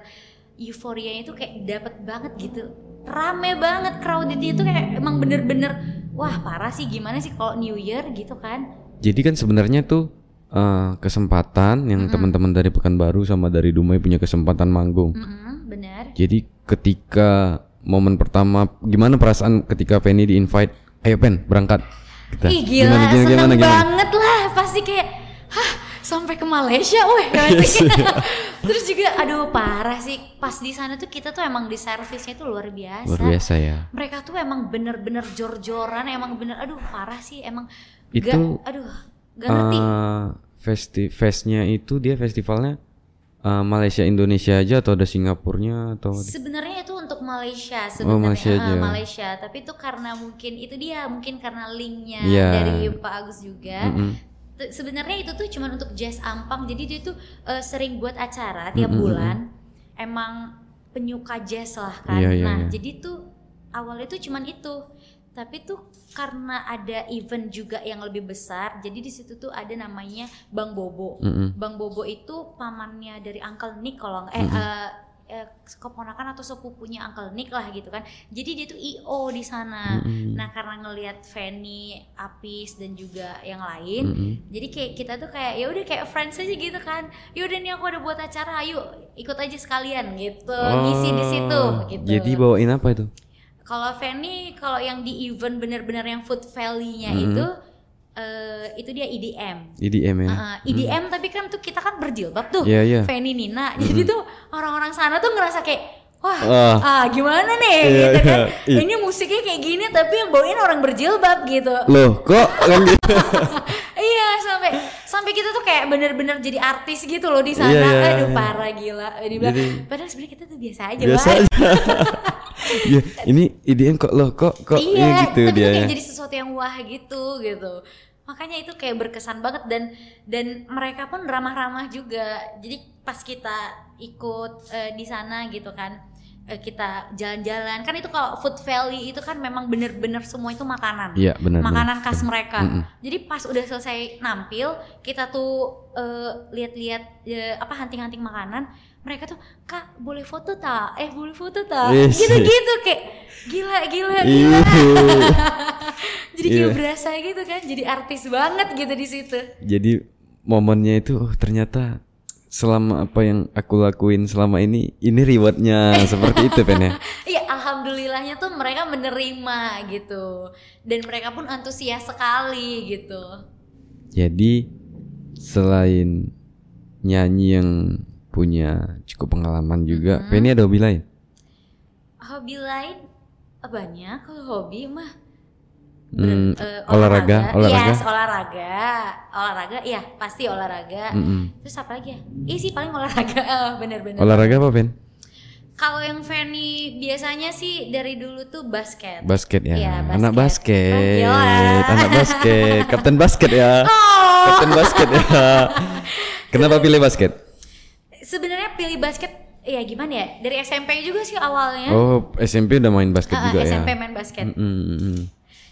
euforianya itu kayak dapet banget gitu. Rame banget crowded itu kayak emang bener-bener wah parah sih gimana sih kalau New Year gitu kan. Jadi kan sebenarnya tuh eh, kesempatan yang teman-teman dari Pekanbaru sama dari Dumai punya kesempatan manggung. Mm-mm, bener. Jadi ketika momen pertama gimana perasaan ketika Penny di invite, ayo Pen berangkat. Kita. Ih gila, Gimana, gimana, seneng gimana, gimana? banget lah pasti kayak hah sampai ke Malaysia weh Yes, iya. terus juga aduh parah sih pas di sana tuh kita tuh emang di servisnya tuh luar biasa. Luar biasa ya. mereka tuh emang bener-bener jor-joran emang bener aduh parah sih emang Itu, gak, aduh gak ngerti Eh, festi festnya itu dia festivalnya eh, Malaysia Indonesia aja atau ada Singapurnya atau sebenarnya itu untuk Malaysia Oh, sebenarnya Malaysia Ah, aja. Malaysia tapi itu karena mungkin itu dia mungkin karena linknya Iya. dari Pak Agus juga Mm-mm. T- sebenarnya itu tuh cuma untuk jazz ampang jadi dia tuh eh, sering buat acara tiap Mm-mm, bulan emang penyuka jazz lah kan Iya, iya, nah iya. jadi tuh awalnya tuh cuman itu tapi tuh karena ada event juga yang lebih besar jadi di situ tuh ada namanya Bang Bobo Mm-mm. Bang Bobo itu pamannya dari Uncle Nick kalau eh, eh eh, keponakan atau sepupunya Uncle Nick lah gitu kan. Jadi dia tuh IO di sana. Mm-mm. Nah karena ngelihat Fanny, Apis dan juga yang lain, Mm-mm. jadi kayak kita tuh kayak ya udah kayak friends aja gitu kan. Yaudah nih aku ada buat acara, ayo ikut aja sekalian gitu, ngisi di situ Oh, gitu. Jadi bawain apa itu? Kalau Fanny kalau yang di event bener-bener yang Food Valley-nya Mm-mm. itu eh, itu dia EDM. EDM ya. Uh, EDM tapi kan tuh kita kan berjilbab tuh. Iya, iya. Fanny Nina. Jadi tuh orang-orang sana tuh ngerasa kayak wah, Wah. ah gimana nih Iya, gitu kan. iya, iya. Ini musiknya kayak gini tapi yang bawain orang berjilbab gitu. Loh, kok kan gitu? iya, sampai sampai kita tuh kayak bener-bener jadi artis gitu loh di sana. Iya, iya, Aduh, iya. parah gila. Dibilang, Jadi- padahal sebenarnya kita tuh biasa aja, Biasa aja. Iya, ini EDM kok loh, kok kok iya, ya gitu tapi dia. kayak ya. jadi sesuatu yang wah gitu gitu. Makanya itu kayak berkesan banget dan dan mereka pun ramah-ramah juga. Jadi pas kita ikut eh, di sana gitu kan, eh, kita jalan-jalan kan itu kalau Food Valley itu kan memang bener-bener semua itu makanan. Iya, benar. makanan khas mereka. Mm-mm. Jadi pas udah selesai nampil, kita tuh eh, lihat-lihat eh, apa hunting-hunting makanan, mereka tuh kak boleh foto tak? Eh boleh foto tak? Yes. Gitu-gitu kayak gila gila Iya. gila. Jadi kayak Iya. berasa gitu kan, jadi artis banget gitu di situ. Jadi momennya itu oh, ternyata selama apa yang aku lakuin selama ini ini rewardnya seperti itu Pen ya. Iya, alhamdulillahnya tuh mereka menerima gitu. Dan mereka pun antusias sekali gitu. Jadi selain nyanyi yang punya cukup pengalaman juga, Mm-mm. Penny ada hobi lain? Hobi lain banyak kalau hobi mah Hmm, Eh, olahraga, olahraga. Yes, olahraga. Olahraga, iya, pasti olahraga. Mm-mm. Terus apa lagi ya? Iya sih paling olahraga. Oh, bener-bener. Olahraga apa Pen? Kalau yang Fanny biasanya sih dari dulu tuh basket. Basket ya. Iya, Anak basket. basket. Oh. Anak basket. Kapten basket ya. oh, Kapten basket ya. Kenapa pilih basket? Sebenarnya pilih basket ya gimana ya? Dari SMP juga sih awalnya. Oh, SMP udah main basket Ah, juga SMP ya. main basket. Mm, mm, mm.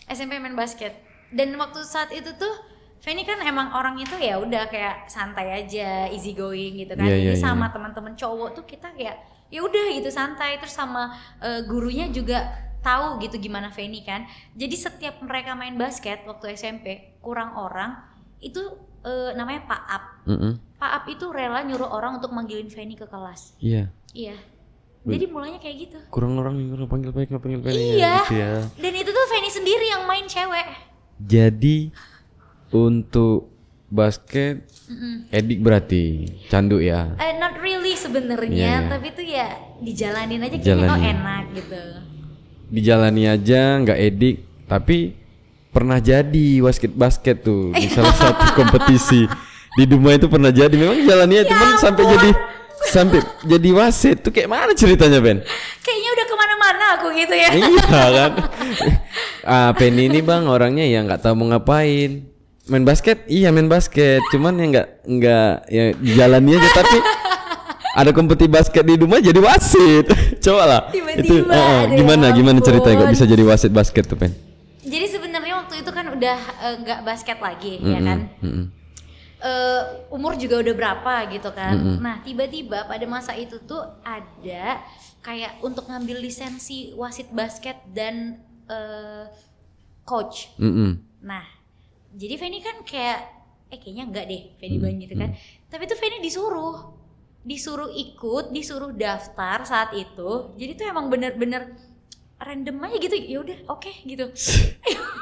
SMP main basket. Dan waktu saat itu tuh Fanny kan emang orang itu ya udah kayak santai aja, easy going gitu kan. Iya, Jadi iya, sama teman-teman cowok tuh kita kayak ya udah gitu santai terus sama eh, gurunya juga tahu gitu gimana Fanny kan. Jadi setiap mereka main basket waktu SMP kurang orang itu eh, namanya Pak Ap. Mm, mm. Pak Ap itu rela nyuruh orang untuk manggilin Fanny ke kelas. Iya. Iya. Jadi mulanya kayak gitu. Kurang orang yang orang panggil panggil panggil panggil Iya. gitu ya. Dan itu tuh Fanny sendiri yang main cewek. Jadi untuk basket Mm-mm. edik berarti candu ya. Eh, not really sebenarnya, Iya, iya. tapi tuh ya dijalanin aja kayaknya oh enak gitu. Dijalani aja nggak edik tapi pernah jadi basket basket tuh di salah satu kompetisi. Di Duma itu pernah jadi memang jalannya cuman sampai jadi sampai jadi wasit. Tuh kayak mana ceritanya Ben? Kayaknya udah ke mana-mana aku gitu ya. iya kan? Ah Penny ini bang orangnya ya nggak tahu mau ngapain. Main basket? Iya main basket. Cuman ya nggak nggak ya jalani aja. Tapi ada kompetisi basket di rumah jadi wasit. Coba lah. Tiba-tiba, itu eh, aduh, gimana ya gimana ceritanya kok bisa jadi wasit basket tuh Pen Jadi sebenarnya waktu itu kan udah eh, nggak basket lagi ya Mm-mm, kan. mm-mm. Eh, umur juga udah berapa gitu kan. Mm-mm. Nah tiba-tiba pada masa itu tuh ada kayak untuk ngambil lisensi wasit basket dan eh, coach. Mm-mm. Nah, jadi Fanny kan kayak eh kayaknya enggak deh Fanny bilang gitu kan. Tapi tuh Fanny disuruh disuruh ikut, disuruh daftar saat itu. Jadi tuh emang bener-bener random aja gitu. Ya udah, oke gitu.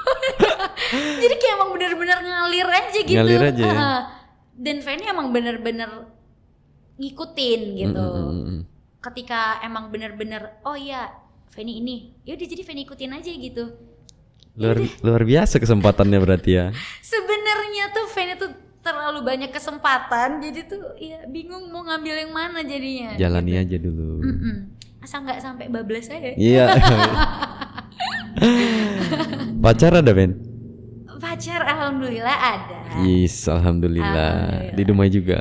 jadi kayak emang bener-bener ngalir aja gitu. Ngalir aja ya? Dan Fanny emang bener-bener ngikutin gitu. Mm-mm. Ketika emang bener-bener oh iya Fanny ini, ya udah jadi Fanny ikutin aja gitu. luar luar biasa kesempatannya berarti ya sebenarnya tuh Fanny tuh terlalu banyak kesempatan jadi tuh ya bingung mau ngambil yang mana jadinya jalani aja dulu Mm-mm. Asal nggak sampai bablas aja iya pacar ada Ben pacar alhamdulillah ada Yes, alhamdulillah. Alhamdulillah. Di Dumai juga.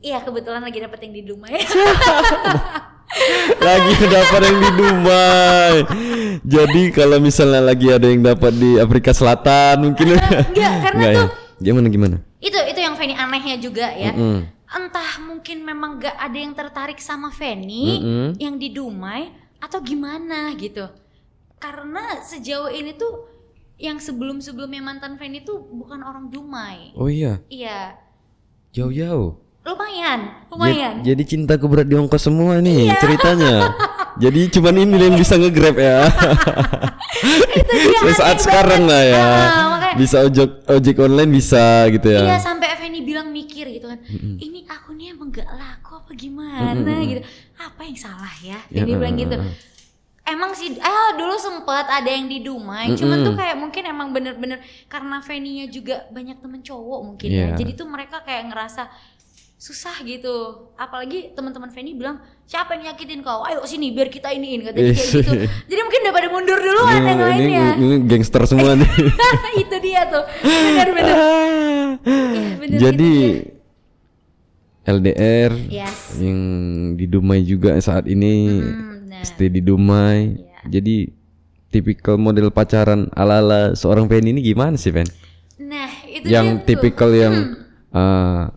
iya kebetulan lagi dapet yang di Dumai Lagi dapat yang di Dumai. Jadi kalau misalnya lagi ada yang dapat di Afrika Selatan mungkin enggak, karena Enggak ya? tuh- Gimana gimana? itu itu yang Fanny anehnya juga ya Mm-mm. Entah mungkin memang gak ada yang tertarik sama Feni Mm-mm. yang di Dumai atau gimana gitu. Karena sejauh ini tuh yang sebelum-sebelumnya mantan Feni tuh bukan orang Dumai. Oh iya, Iya, jauh-jauh. lumayan, lumayan. Jadi cintaku berat di ongkos semua nih Iya. ceritanya. Jadi cuman ini yang bisa nge-grab ya. Itu dia Di saat sekarang lah ya. Ah, makanya- Bisa ojek ojek online bisa gitu ya. Iya sampai Feni bilang mikir gitu kan, ini akunnya emang gak laku apa gimana gitu. Apa yang salah ya? Ya, Feni bilang gitu. Emang sih, ah dulu sempet ada yang di Dumai, cuman tuh kayak mungkin emang bener-bener karena Feni-nya juga banyak temen cowok mungkin ya, Iya. jadi tuh mereka kayak ngerasa susah gitu. Apalagi teman-teman Feni bilang siapa yang nyakitin kau? Ayo sini biar kita iniin katanya kayak Ih. gitu. Jadi mungkin udah pada mundur duluan Ini, yang ini, lainnya. ini gangster semua nih. Itu dia tuh, bener-bener. Iya, bener Jadi gitu LDR Yes. yang di Dumai juga saat ini Hmm, nah. stay di Dumai. Iya. Jadi tipikal model pacaran ala-ala seorang Penny ini gimana sih, Pen? Nah, itu Yang tipikal yang uh,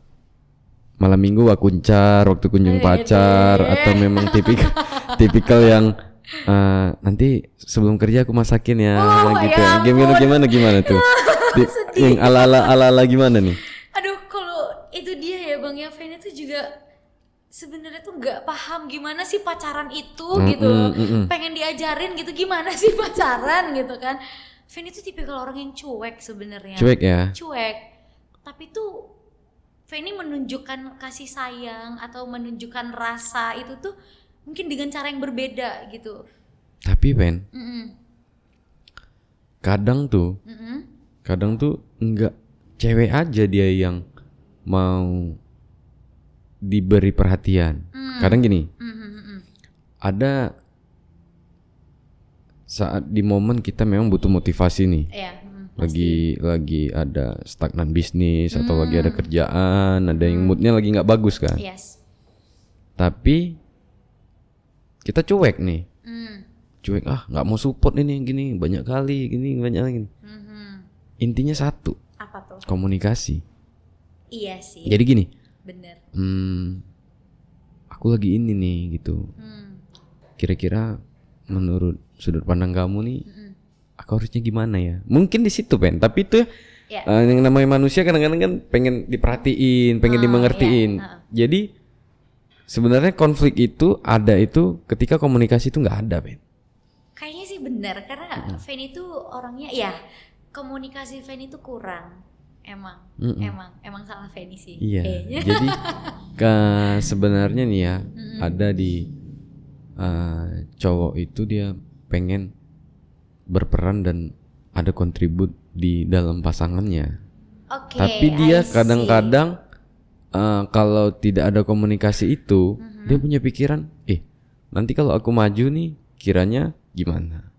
malam minggu wah kuncar waktu kunjung Wede. pacar atau memang tipikal tipikal yang uh, nanti sebelum kerja aku masakin ya Oh, gitu. ya gimana gimana gimana tuh? Di- yang ala-ala ala-ala gimana nih? Aduh, kalau itu dia ya Bang Yafen itu juga sebenarnya tuh nggak paham gimana sih pacaran itu gitu loh. mm, mm. Pengen diajarin gitu gimana sih pacaran gitu kan. Fen itu tipikal orang yang cuek sebenarnya. Cuek ya. Cuek. Tapi tuh Feni menunjukkan kasih sayang atau menunjukkan rasa itu tuh mungkin dengan cara yang berbeda gitu. Tapi Pen, Mm-mm. kadang tuh Mm-mm. kadang tuh enggak cewek aja dia yang mau diberi perhatian. Hmm. Kadang gini, Mm-mm. ada saat di momen kita memang butuh motivasi nih. Iya. Lagi lagi ada stagnan bisnis atau lagi ada kerjaan, ada yang moodnya lagi nggak bagus kan. Yes. Tapi kita cuek nih. Mm. Cuek ah nggak mau support ini gini banyak kali gini banyak lagi. Mhm. Intinya satu, Apa tuh? komunikasi. Iya sih. Jadi gini, Bener. hmm, aku lagi ini nih gitu. Hmm. Kira-kira menurut sudut pandang kamu nih, Mm-mm. Aku harusnya gimana ya? Mungkin di situ pen, tapi itu Ya. eh, yang namanya manusia kadang-kadang kan pengen diperhatiin, pengen Ah, dimengertiin. iya, ah. Jadi sebenarnya konflik itu ada itu ketika komunikasi itu nggak ada pen. Kayaknya sih benar karena Fanny itu orangnya ya komunikasi Fanny itu kurang. Emang, Mm-mm. emang, emang salah Fanny sih. Iya. kayaknya. Jadi ke sebenarnya nih ya ada di eh, cowok itu dia pengen berperan dan ada kontribut di dalam pasangannya. Oke. Tapi dia kadang-kadang eh, kalau tidak ada komunikasi itu Mm-hmm. dia punya pikiran, eh nanti kalau aku maju nih kiranya gimana?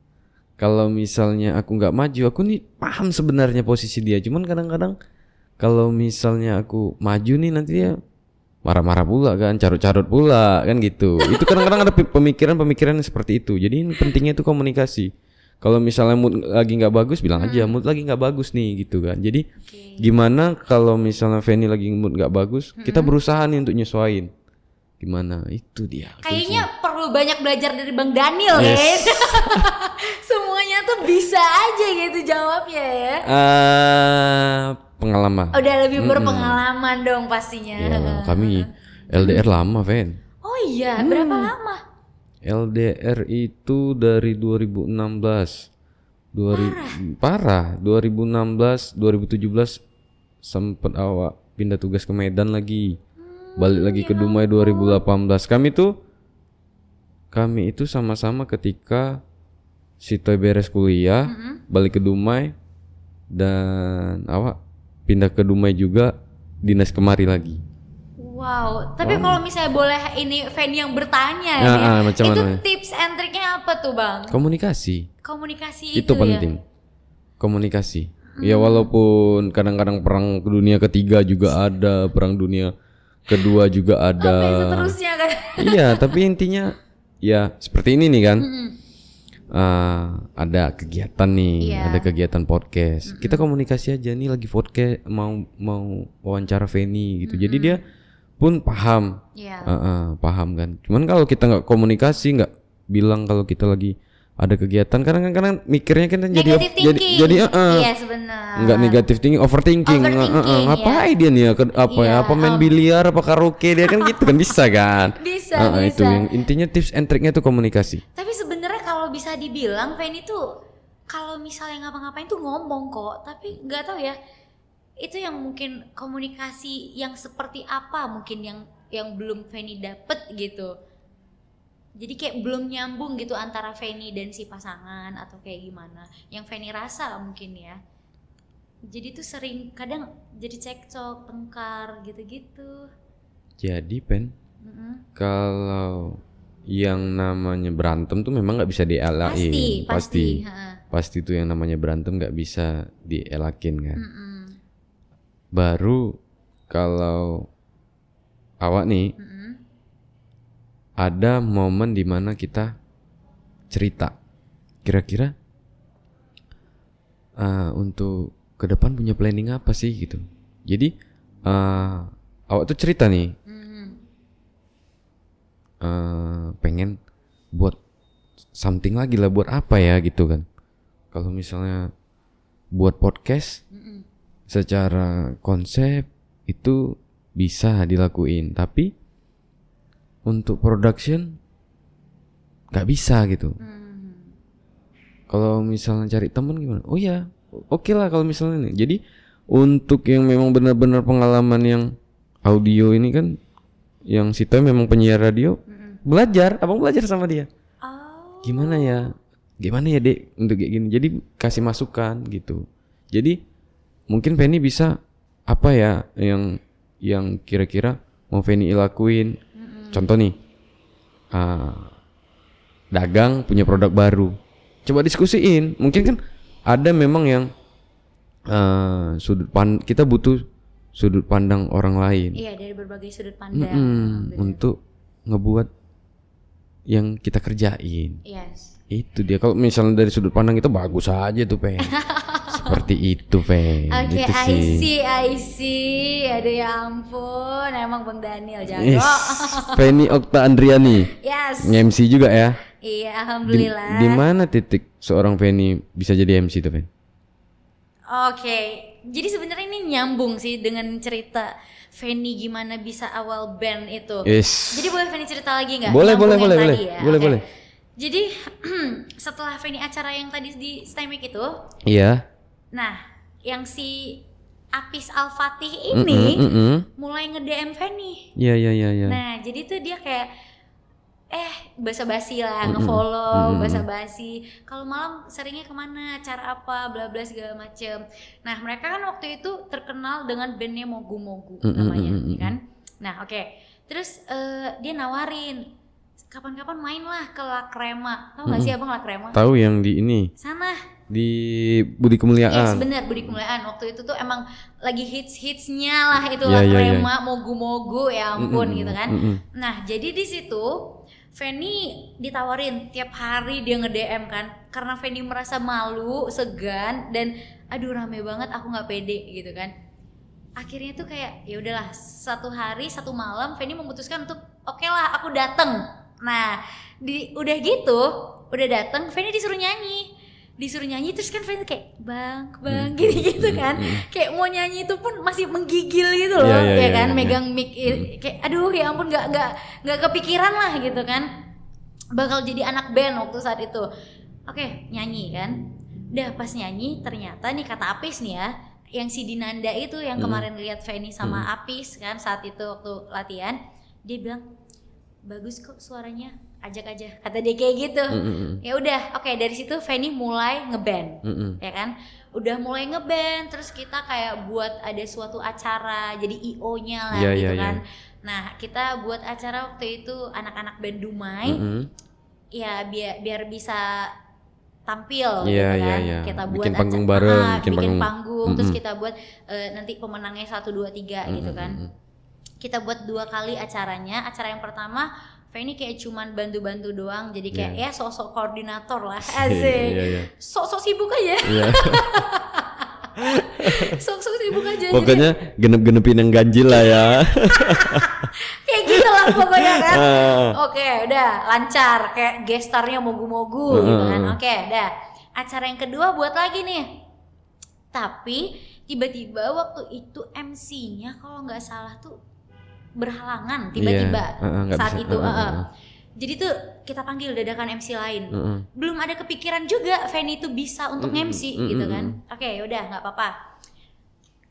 Kalau misalnya aku nggak maju, aku nih paham sebenarnya posisi dia. Cuman kadang-kadang kalau misalnya aku maju nih nanti dia marah-marah pula kan, carut-carut pula kan gitu. Itu kadang-kadang ada pemikiran-pemikiran seperti itu. Jadi pentingnya itu komunikasi. Kalau misalnya mood lagi nggak bagus, bilang aja mood lagi nggak bagus nih gitu kan. Jadi Oke. gimana kalau misalnya Fanny lagi mood nggak bagus, kita berusaha nih untuk nyesuaiin. Gimana? Itu dia. Kayaknya perlu banyak belajar dari Bang Daniel Yes. ya. Semuanya tuh bisa aja gitu jawabnya ya. Eh, pengalaman. Udah lebih berpengalaman dong pastinya. Ya, kami LDR lama, Ven. Oh iya, berapa lama? LDR itu dari 2016. 2000 parah. 2016, 2017 sempet awak pindah tugas ke Medan lagi. Balik lagi ke Dumai 2018. Kami tuh kami itu sama-sama ketika si Toy beres kuliah, balik ke Dumai dan awak pindah ke Dumai juga dinas kemari lagi. Wow, tapi kalau misalnya boleh ini Fanny yang bertanya Ya, ya, ah, macam itu mana? tips and triknya apa tuh bang? Komunikasi. Komunikasi itu itu, penting ya. komunikasi Hmm. ya walaupun kadang-kadang perang dunia ketiga juga ada perang dunia kedua juga Sampai ada seterusnya kan. iya tapi intinya ya seperti ini nih kan Mm-mm. Ah, ada kegiatan nih Iya. ada kegiatan podcast kita komunikasi aja nih lagi podcast mau mau wawancara Feni gitu jadi dia pun paham Iya. Uh, uh, paham kan cuman kalau kita nggak komunikasi nggak bilang kalau kita lagi ada kegiatan kadang kadang mikirnya kan jadi Negative jadi thinking. jadi uh, uh, sebenarnya. nggak negatif thinking overthinking, Uh, uh, uh, Overthinking, ya. ngapain dia nih ya apa ya Iya, apa main biliar apa karaoke dia kan gitu kan bisa kan Bisa, Uh, uh, bisa. itu yang intinya tips and triknya tuh komunikasi Tapi sebenarnya kalau bisa dibilang Feni tuh kalau misalnya ngapa-ngapain tuh ngomong kok, tapi nggak tahu ya. Itu yang mungkin komunikasi yang seperti apa mungkin yang yang belum Feni dapet gitu. Jadi kayak belum nyambung gitu antara Feni dan si pasangan atau kayak gimana. Yang Feni rasa mungkin ya. Jadi tuh sering kadang jadi cekcok, tengkar gitu-gitu. jadi pen Mm-mm. kalau yang namanya berantem tuh memang nggak bisa dielakin Pasti, pasti. pasti ha. pasti tuh yang namanya berantem nggak bisa dielakin kan Mm-mm. Baru kalau awak nih Mm-mm. ada momen di mana kita cerita kira-kira eh, untuk ke depan punya planning apa sih gitu jadi eh, awak tuh cerita nih Mm-mm. eh, pengen buat something lagi lah buat apa ya gitu kan kalau misalnya buat podcast. Secara konsep itu bisa dilakuin tapi untuk production nggak bisa gitu. Hmm. kalau misalnya cari temen gimana? Oh ya oke lah kalau misalnya ini. Jadi untuk yang memang benar-benar pengalaman yang audio ini kan yang si Toy memang penyiar radio Mm-mm. belajar. Abang belajar sama dia. Oh. gimana ya? Gimana ya dek untuk kayak gini? Jadi kasih masukan gitu. Jadi mungkin Penny bisa apa ya yang yang kira-kira mau Penny lakuin? Contoh nih ah, dagang punya produk baru. Coba diskusiin. Mungkin kan ada memang yang ah, sudut pan kita butuh sudut pandang orang lain. Iya dari berbagai sudut pandang. Mm-mm, untuk ngebuat yang kita kerjain. Yes. itu dia. Kalau misalnya dari sudut pandang itu bagus aja tuh pen seperti itu pen Oke, itu I sih see, I see. Aduh ya ampun, emang Bang Daniel jago. Penny Okta Andriani Yes. MC juga ya Iya, alhamdulillah. di mana titik seorang Penny bisa jadi MC tuh pen Oke, jadi sebenarnya ini nyambung sih dengan cerita Feni gimana bisa awal band itu. Yes. Jadi boleh Feni cerita lagi nggak? Boleh, boleh, boleh, boleh. ya? Boleh, Oke. boleh. Jadi setelah Feni acara yang tadi di Stymik itu, iya nah yang si Apis Al-Fatih Mm-mm, ini mm-mm. mulai nge-DM Feni. iya iya iya iya Nah, jadi tuh dia kayak eh basa-basi lah, Mm-mm. nge-follow, Mm-mm. basa-basi. Kalau malam seringnya ke mana, cara apa, bla bla segala macem. Nah, mereka kan waktu itu terkenal dengan bandnya Mogu Mogu Mm-mm, namanya, mm-mm, ya kan? Nah, oke. Terus eh, dia nawarin kapan-kapan main lah ke Lakrema. Tahu nggak sih abang Lakrema? tahu yang di ini Sana. di Budi Yes, Kemuliaan bener Budi Kemuliaan waktu itu tuh emang lagi hits-hitsnya lah itu iya, Lakrema, Mogu-Mogu ya ampun Mm-mm, gitu kan. mm-mm. Nah, jadi di situ Feni ditawarin tiap hari dia nge-DM kan karena Feni merasa malu, segan dan aduh rame banget aku nggak pede gitu kan. Akhirnya tuh kayak ya udahlah satu hari satu malam Feni memutuskan untuk oke lah aku dateng. Nah, di udah gitu, udah dateng Feni disuruh nyanyi. Disuruh nyanyi terus kan Feni kayak bang, bang gitu-gitu kan. Kayak mau nyanyi itu pun masih menggigil gitu loh, Iya, iya, ya iya, kan, iya. megang mic i- kayak aduh ya ampun nggak nggak nggak kepikiran lah gitu kan bakal jadi anak band waktu saat itu oke nyanyi kan udah pas nyanyi ternyata nih kata Apis nih ya yang si Dinanda itu yang Hmm. kemarin lihat Feni sama Apis kan saat itu waktu latihan dia bilang bagus kok suaranya ajak aja kata dia kayak gitu Mm-mm, ya udah oke dari situ Feni mulai ngeband mm-mm. ya kan udah mulai ngeband terus kita kayak buat ada suatu acara jadi io nya lah Iya, gitu iya, kan nah kita buat acara waktu itu anak-anak band Dumai Mm-mm. ya biar biar bisa tampil Iya, gitu iya, kan iya. kita Bikin buat panggung aca- bareng, Ah, bikin bikin, panggung. panggung, terus Mm-mm. kita buat eh, nanti pemenangnya satu dua tiga gitu kan Mm-mm. Kita buat dua kali acaranya. Acara yang pertama Feni kayak cuman bantu-bantu doang. Jadi kayak Iya. ya sosok koordinator lah. Asik. Iya, iya. sok-sok sibuk aja. Iya. sok-sok sibuk aja. Pokoknya genep-genepin yang ganjil lah ya. kayak gitu lah pokoknya kan. Ah. oke udah. Lancar. Kayak gestarnya mogu-mogu gitu kan. Oke udah. Acara yang kedua buat lagi nih. Tapi tiba-tiba waktu itu MC-nya kalau nggak salah tuh berhalangan tiba-tiba Iya, uh-uh, nggak saat bisa, itu uh-uh, uh-uh. uh-uh. jadi tuh kita panggil dadakan MC lain Heeh. belum ada kepikiran juga Fanny itu bisa untuk Mm-mm, MC mm-mm, gitu kan oke udah nggak apa-apa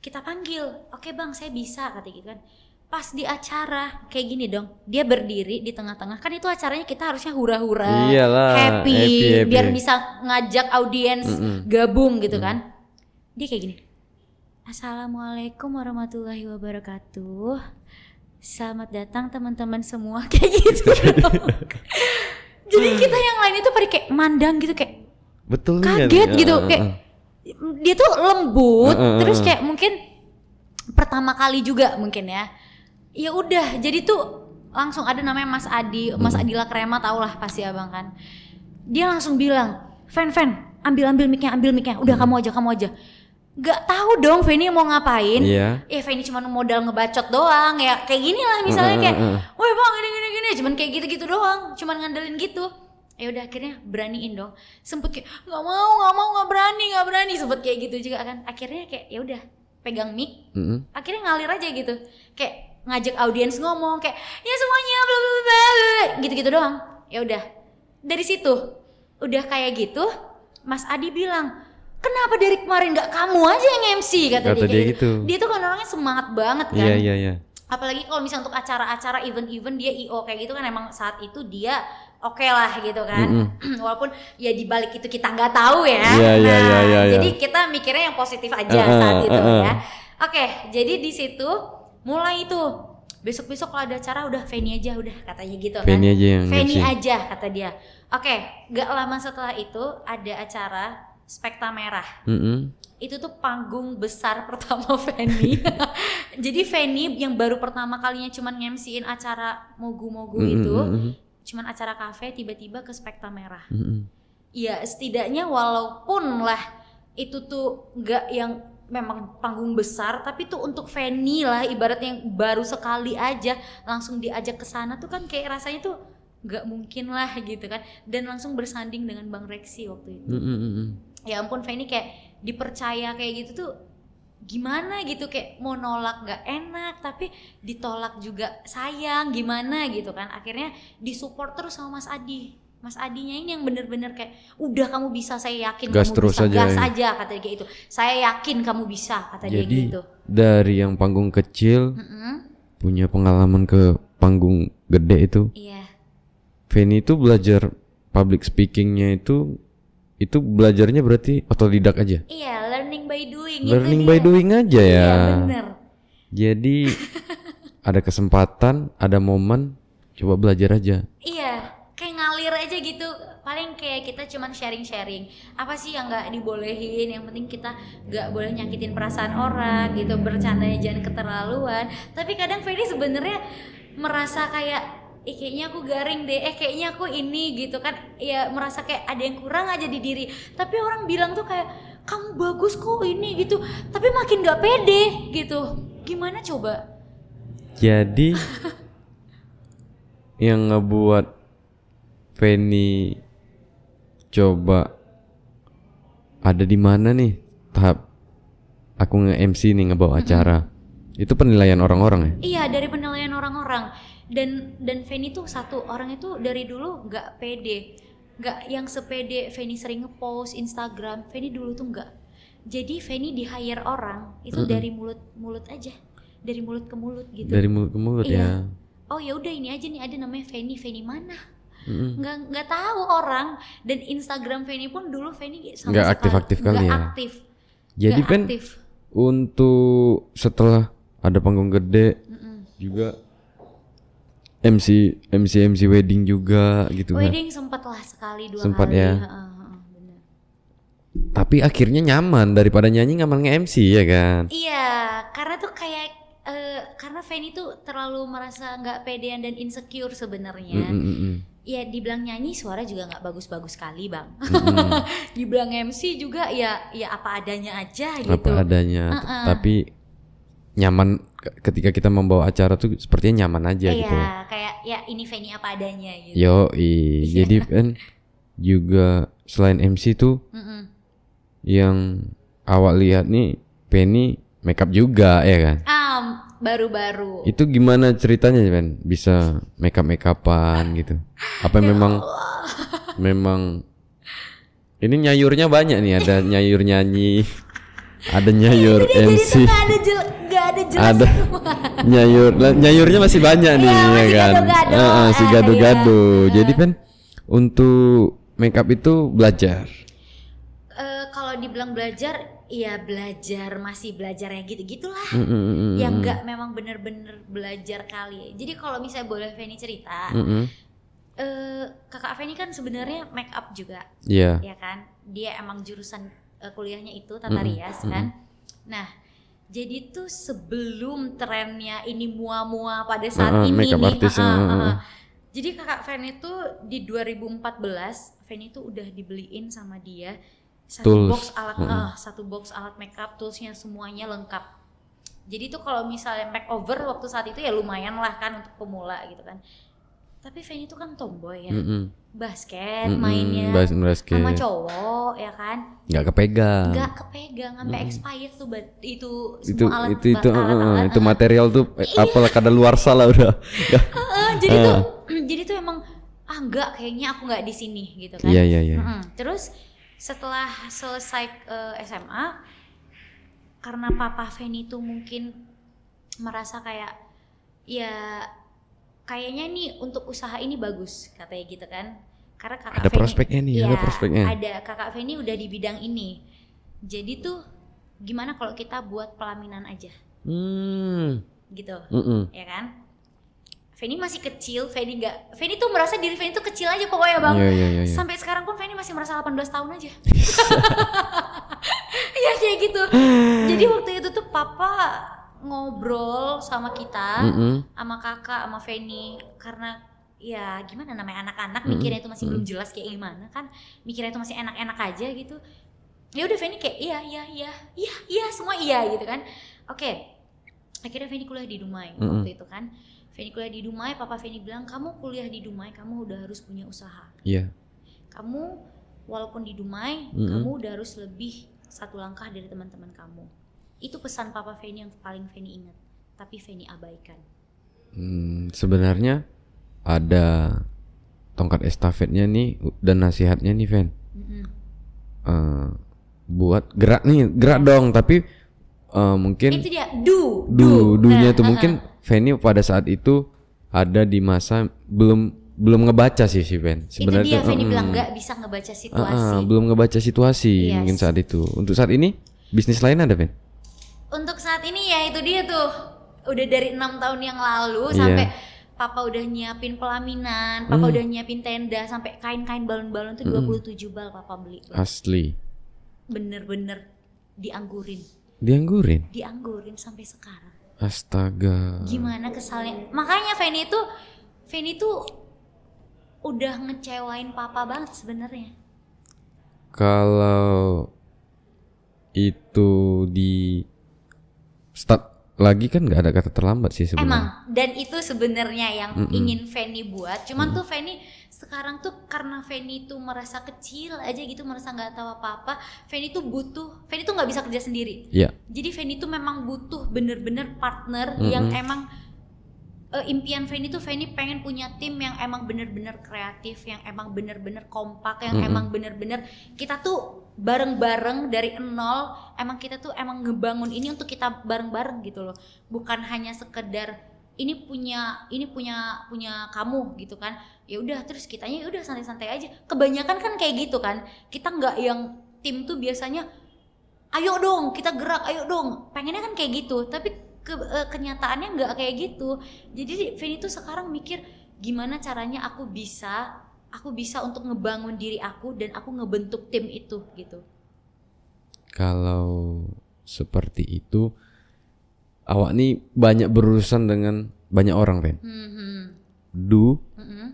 kita panggil oke bang saya bisa kata gitu kan pas di acara kayak gini dong dia berdiri di tengah-tengah kan itu acaranya kita harusnya hura-hura Iyalah, happy, happy, happy. biar bisa ngajak audiens Mm-mm. gabung gitu kan dia kayak gini assalamualaikum warahmatullahi wabarakatuh selamat datang teman-teman semua. Kayak gitu. Jadi kita yang lain itu pada kayak mandang gitu kayak Betul nih, kaget kan? gitu Ah, kayak dia tuh lembut Heeh, terus heeh. kayak mungkin pertama kali juga mungkin ya. Ya udah jadi tuh langsung ada namanya Mas Adi Mas Adila Krema tau lah pasti abang kan. Dia langsung bilang Fan Fan ambil ambil micnya ambil micnya. Udah kamu aja kamu aja Gak tahu dong Fanny mau ngapain. Iya. ya Fanny cuma modal ngebacot doang ya. Kayak gini lah misalnya kayak woi bang gini gini gini. Cuman kayak gitu gitu doang cuman ngandelin gitu. Ya udah akhirnya beraniin dong. Sempet kayak nggak mau nggak mau nggak berani nggak berani. Sempet kayak gitu juga kan. Akhirnya kayak ya udah pegang mic. Mm-mm. akhirnya ngalir aja gitu. Kayak ngajak audiens ngomong kayak ya semuanya bla bla bla bla. Gitu gitu doang. Ya udah. Dari situ udah kayak gitu Mas Adi bilang kenapa dari kemarin nggak kamu aja yang MC kata, Kata dia, dia kayak gitu. dia tuh kan orangnya semangat banget kan. Iya iya. Iya. apalagi kalau misalnya untuk acara-acara event-event dia IO kayak gitu kan emang saat itu dia oke lah gitu kan. Walaupun ya di balik itu kita nggak tahu ya. Iya, iya, Nah, iya, iya, iya. jadi kita mikirnya yang positif aja Uh-uh, saat itu uh-uh. ya. Oke jadi di situ mulai itu besok-besok kalau ada acara udah Fanny aja udah katanya gitu kan. Fanny aja yang aja kata dia. Oke gak lama setelah itu ada acara spekta merah Mm-mm. itu tuh panggung besar pertama Fanny. Jadi Fanny yang baru pertama kalinya cuman ngemsiin acara mogu-mogu Mm-mm, itu, mm-mm, cuman acara kafe tiba-tiba ke spekta merah. mm-mm. Ya setidaknya walaupun lah itu tuh nggak yang memang panggung besar, tapi tuh untuk Fanny lah ibaratnya yang baru sekali aja langsung diajak ke sana tuh kan kayak rasanya tuh nggak mungkin lah gitu kan dan langsung bersanding dengan Bang Rexi waktu itu Mm-mm, mm-mm. Ya ampun Fanny kayak dipercaya kayak gitu tuh gimana gitu? Kayak mau nolak nggak enak tapi ditolak juga sayang gimana gitu kan? Akhirnya disupport terus sama Mas Adi. Mas Adinya ini yang bener-bener kayak udah kamu bisa saya yakin Gas kamu terus bisa. aja gas ya. aja kata dia gitu. Saya yakin kamu bisa kata dia Jadi gitu. dari yang panggung kecil Mm-mm. punya pengalaman ke panggung gede itu, iya. Feni itu belajar public speakingnya itu itu belajarnya berarti otodidak aja. iya learning by doing Learning dia. by doing aja ya. iya bener Jadi ada kesempatan, ada momen, coba belajar aja. Iya, kayak ngalir aja gitu. Paling kayak kita cuman sharing-sharing. Apa sih yang nggak dibolehin? Yang penting kita nggak boleh nyakitin perasaan orang gitu. Bercandanya jangan keterlaluan. Tapi kadang Ferry sebenarnya merasa kayak eh kayaknya aku garing deh, eh kayaknya aku ini gitu kan. Ya merasa kayak ada yang kurang aja di diri. Tapi orang bilang tuh kayak kamu bagus kok ini gitu. Tapi makin nggak pede gitu. Gimana coba? Jadi yang ngebuat Feni coba ada di mana nih? Tahap aku nge-MC nih ngebawa acara. Itu penilaian orang-orang ya? Iya dari penilaian orang-orang dan dan Feni tuh satu orang itu dari dulu nggak pede, nggak yang sepede Feni sering ngepost Instagram. Feni dulu tuh nggak. Jadi Feni di hire orang itu dari mulut mulut aja, dari mulut ke mulut gitu. Dari mulut ke mulut Iya. ya. Oh ya udah ini aja nih ada namanya Feni Feni mana? Mm-mm. Nggak nggak tahu orang dan Instagram Feni pun dulu Feni sama Nggak sekali- aktif-aktif kali ya. aktif. Jadi kan aktif. untuk setelah ada panggung gede Mm-mm. juga MC MC MC wedding juga gitu kan. Wedding sempet lah sekali dua Sempat kali. ya. Bener. Tapi akhirnya nyaman daripada nyanyi nyaman nge-MC ya kan. Iya, karena tuh kayak eh, karena Fanny tuh terlalu merasa nggak pedean dan insecure sebenarnya. Mm-mm-mm. ya dibilang nyanyi suara juga nggak bagus-bagus sekali bang Mm-mm. dibilang MC juga ya ya apa adanya aja gitu apa adanya Uh-uh. tapi nyaman ketika kita membawa acara tuh sepertinya nyaman aja Iya, gitu. kayak ya ini Feni apa adanya gitu. Yo Iya. jadi kan juga selain MC tuh Mm-mm. yang awak lihat nih Penny makeup juga ya kan? Am, baru-baru. Itu gimana ceritanya Ben? Bisa makeup makeupan gitu? Apa Ya memang memang ini nyayurnya banyak nih ada nyayur nyanyi ada nyayur Jadi MC nggak ada jelas ada nyayur nyayurnya masih banyak nih Iya, ya kan? gado-gado. Ah, ah, si gado-gado iya. jadi Pen untuk makeup itu belajar? Eh, kalau dibilang belajar ya belajar masih belajar ya gitu gitulah Mm, mm, mm, mm, yang mm. nggak memang bener-bener belajar kali. Jadi kalau misalnya boleh Feni cerita Mm, mm. eh, kakak Feni kan sebenarnya make up juga Iya. ya kan? Dia emang jurusan eh, kuliahnya itu tata Mm-mm, rias kan? Nah jadi tuh sebelum trennya ini mua-mua pada saat Uh-uh, ini nih artist, uh-uh, uh-uh. uh-uh. jadi kakak Feni tuh di 2014 Feni tuh udah dibeliin sama dia satu Tools, box alat uh-uh. eh, satu box alat makeup toolsnya semuanya lengkap jadi tuh kalau misalnya makeover waktu saat itu ya lumayan lah kan untuk pemula gitu kan tapi Feni tuh kan tomboy ya. Mm, mm. basket Mm, mm, mainnya. Bas- basket. Sama cowok ya kan? Nggak kepegang. Nggak kepegang sampai expired tuh itu itu semua alat itu itu ba- uh, uh, alat-alat, itu uh. material tuh eh, apalah kada luar salah udah. Nggak. Heeh, jadi tuh Ah. jadi tuh emang ah enggak kayaknya aku nggak di sini gitu kan. Iya iya iya. Terus setelah selesai eh, SMA karena papa Feni tuh mungkin merasa kayak ya kayaknya nih untuk usaha ini bagus katanya gitu kan. Karena kakak ada Feni- prospeknya nih ada Iya, prospeknya. ada. Kakak Feni udah di bidang ini. Jadi tuh gimana kalau kita buat pelaminan aja? Hmm. Gitu mm-mm. ya kan? Feni masih kecil Feni nggak Feni tuh merasa diri Feni tuh kecil aja pokoknya bang. Iya, iya, iya, iya. sampai sekarang pun Feni masih merasa 18 tahun aja. Ya kayak gitu. Jadi waktu itu tuh papa ngobrol sama kita Mm-mm. sama kakak sama Feni. Karena ya gimana namanya anak-anak Mm-mm. mikirnya itu masih belum jelas kayak gimana kan. Mikirnya itu masih enak-enak aja gitu. Ya udah Feni kayak iya iya iya iya iya semua iya gitu kan. Oke akhirnya Feni kuliah di Dumai Mm-mm. waktu itu kan. Feni kuliah di Dumai papa Feni bilang kamu kuliah di Dumai kamu udah harus punya usaha. Iya. Kamu walaupun di Dumai Mm-mm. kamu udah harus lebih satu langkah dari teman-teman kamu itu pesan papa Feni yang paling Feni ingat tapi Feni abaikan. Hmm, sebenarnya ada tongkat estafetnya nih dan nasihatnya nih Ven Mm-mm. Eh, buat gerak nih gerak dong tapi eh, mungkin itu dia do du dunya Nah, tuh uh-uh. mungkin Fanny pada saat itu ada di masa belum belum ngebaca sih si itu sebenarnya dia tuh, Feni mm, bilang nggak bisa ngebaca situasi. Belum ngebaca situasi Yes. mungkin saat itu. Untuk saat ini bisnis lain ada saat ini ya itu dia tuh. Udah dari enam tahun yang lalu Iya. sampai papa udah nyiapin pelaminan papa Hmm. udah nyiapin tenda sampai kain-kain balon-balon tuh 27 bal papa beli. Asli. Bener-bener dianggurin. Dianggurin? Dianggurin sampai sekarang. Astaga. Gimana kesalnya? Makanya Feni itu Feni tuh udah ngecewain papa banget sebenarnya. Kalau itu di start lagi kan nggak ada kata terlambat sih sebenarnya Emang dan itu sebenarnya yang Mm-mm. ingin Feni buat. Cuman tuh Feni sekarang tuh karena Feni tuh merasa kecil aja gitu, merasa nggak tahu apa-apa. Feni tuh butuh, Feni tuh nggak bisa kerja sendiri. Iya Jadi Feni tuh memang butuh bener-bener partner Mm-mm. yang emang eh, impian Feni tuh Feni pengen punya tim yang emang bener-bener kreatif, yang emang bener-bener kompak, yang Mm-mm. emang bener-bener kita tuh bareng-bareng dari nol. Emang kita tuh emang ngebangun ini untuk kita bareng-bareng gitu loh, bukan hanya sekedar ini punya ini punya punya kamu gitu kan. Ya udah terus kitanya ya udah santai-santai aja. Kebanyakan kan kayak gitu kan. Kita nggak yang tim tuh biasanya ayo dong kita gerak ayo dong. Pengennya kan kayak gitu tapi ke, eh, kenyataannya nggak kayak gitu. Jadi Feni tuh sekarang mikir gimana caranya aku bisa aku bisa untuk ngebangun diri aku dan aku ngebentuk tim itu gitu kalau seperti itu awak nih banyak berurusan dengan banyak orang Ven hmm, hmm, du hmm, hmm.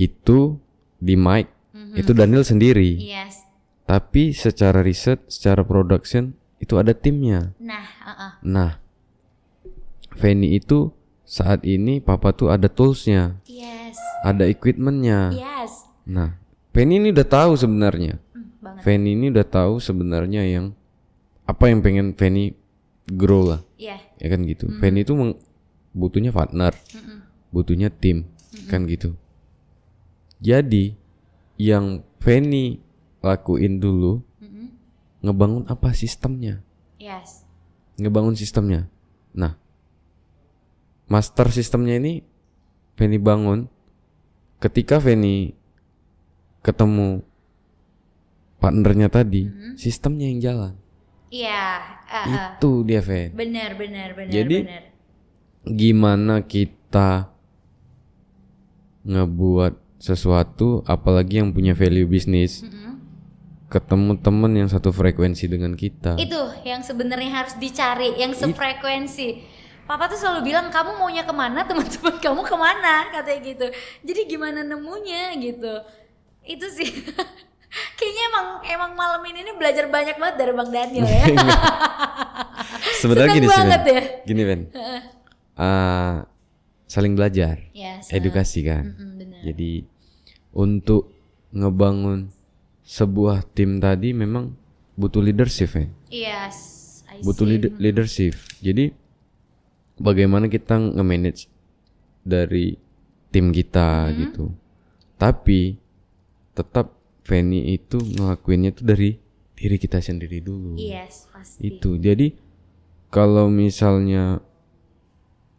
itu di mic itu Daniel sendiri. Yes. Tapi secara riset, secara production itu ada timnya. Nah, uh-uh. Nah, Feni itu saat ini papa tuh ada toolsnya, Yes. ada equipmentnya. Yes. Nah, Feni ini udah tahu sebenarnya. Hmm. Feni ini udah tahu sebenarnya yang apa yang pengen Feni grow lah, Iya. ya kan gitu. Feni itu meng- butuhnya partner, Mm-mm. butuhnya tim, kan gitu. Jadi yang Feni lakuin dulu Mm-mm. ngebangun apa sistemnya, Yes. ngebangun sistemnya. Nah, master sistemnya ini Feni bangun ketika Feni ketemu partnernya tadi, sistemnya yang jalan. Iya. uh-uh. Itu dia Fen. Benar, benar, benar, Jadi- benar. Gimana kita ngebuat sesuatu apalagi yang punya value bisnis Mm-mm. ketemu temen yang satu frekuensi dengan kita. Itu yang sebenarnya harus dicari, yang sefrekuensi. Papa tuh selalu bilang kamu maunya ke mana, teman-teman kamu ke mana, katanya gitu. Jadi gimana nemunya gitu. Itu sih. Kayaknya emang emang malam ini nih belajar banyak banget dari Bang Daniel ya. Sebenarnya Seneng gini sih, Ben. ya. Gini, Ben. Ah, saling belajar, Yes. edukasi kan. Mm, benar. Jadi untuk ngebangun sebuah tim tadi memang butuh leadership, ya. Yes. I Butuh see. leader- leadership. Jadi bagaimana kita nge-manage dari tim kita Hmm. gitu. Tapi tetap Feni itu ngelakuinnya tuh dari diri kita sendiri dulu. Yes, pasti. Itu. Jadi kalau misalnya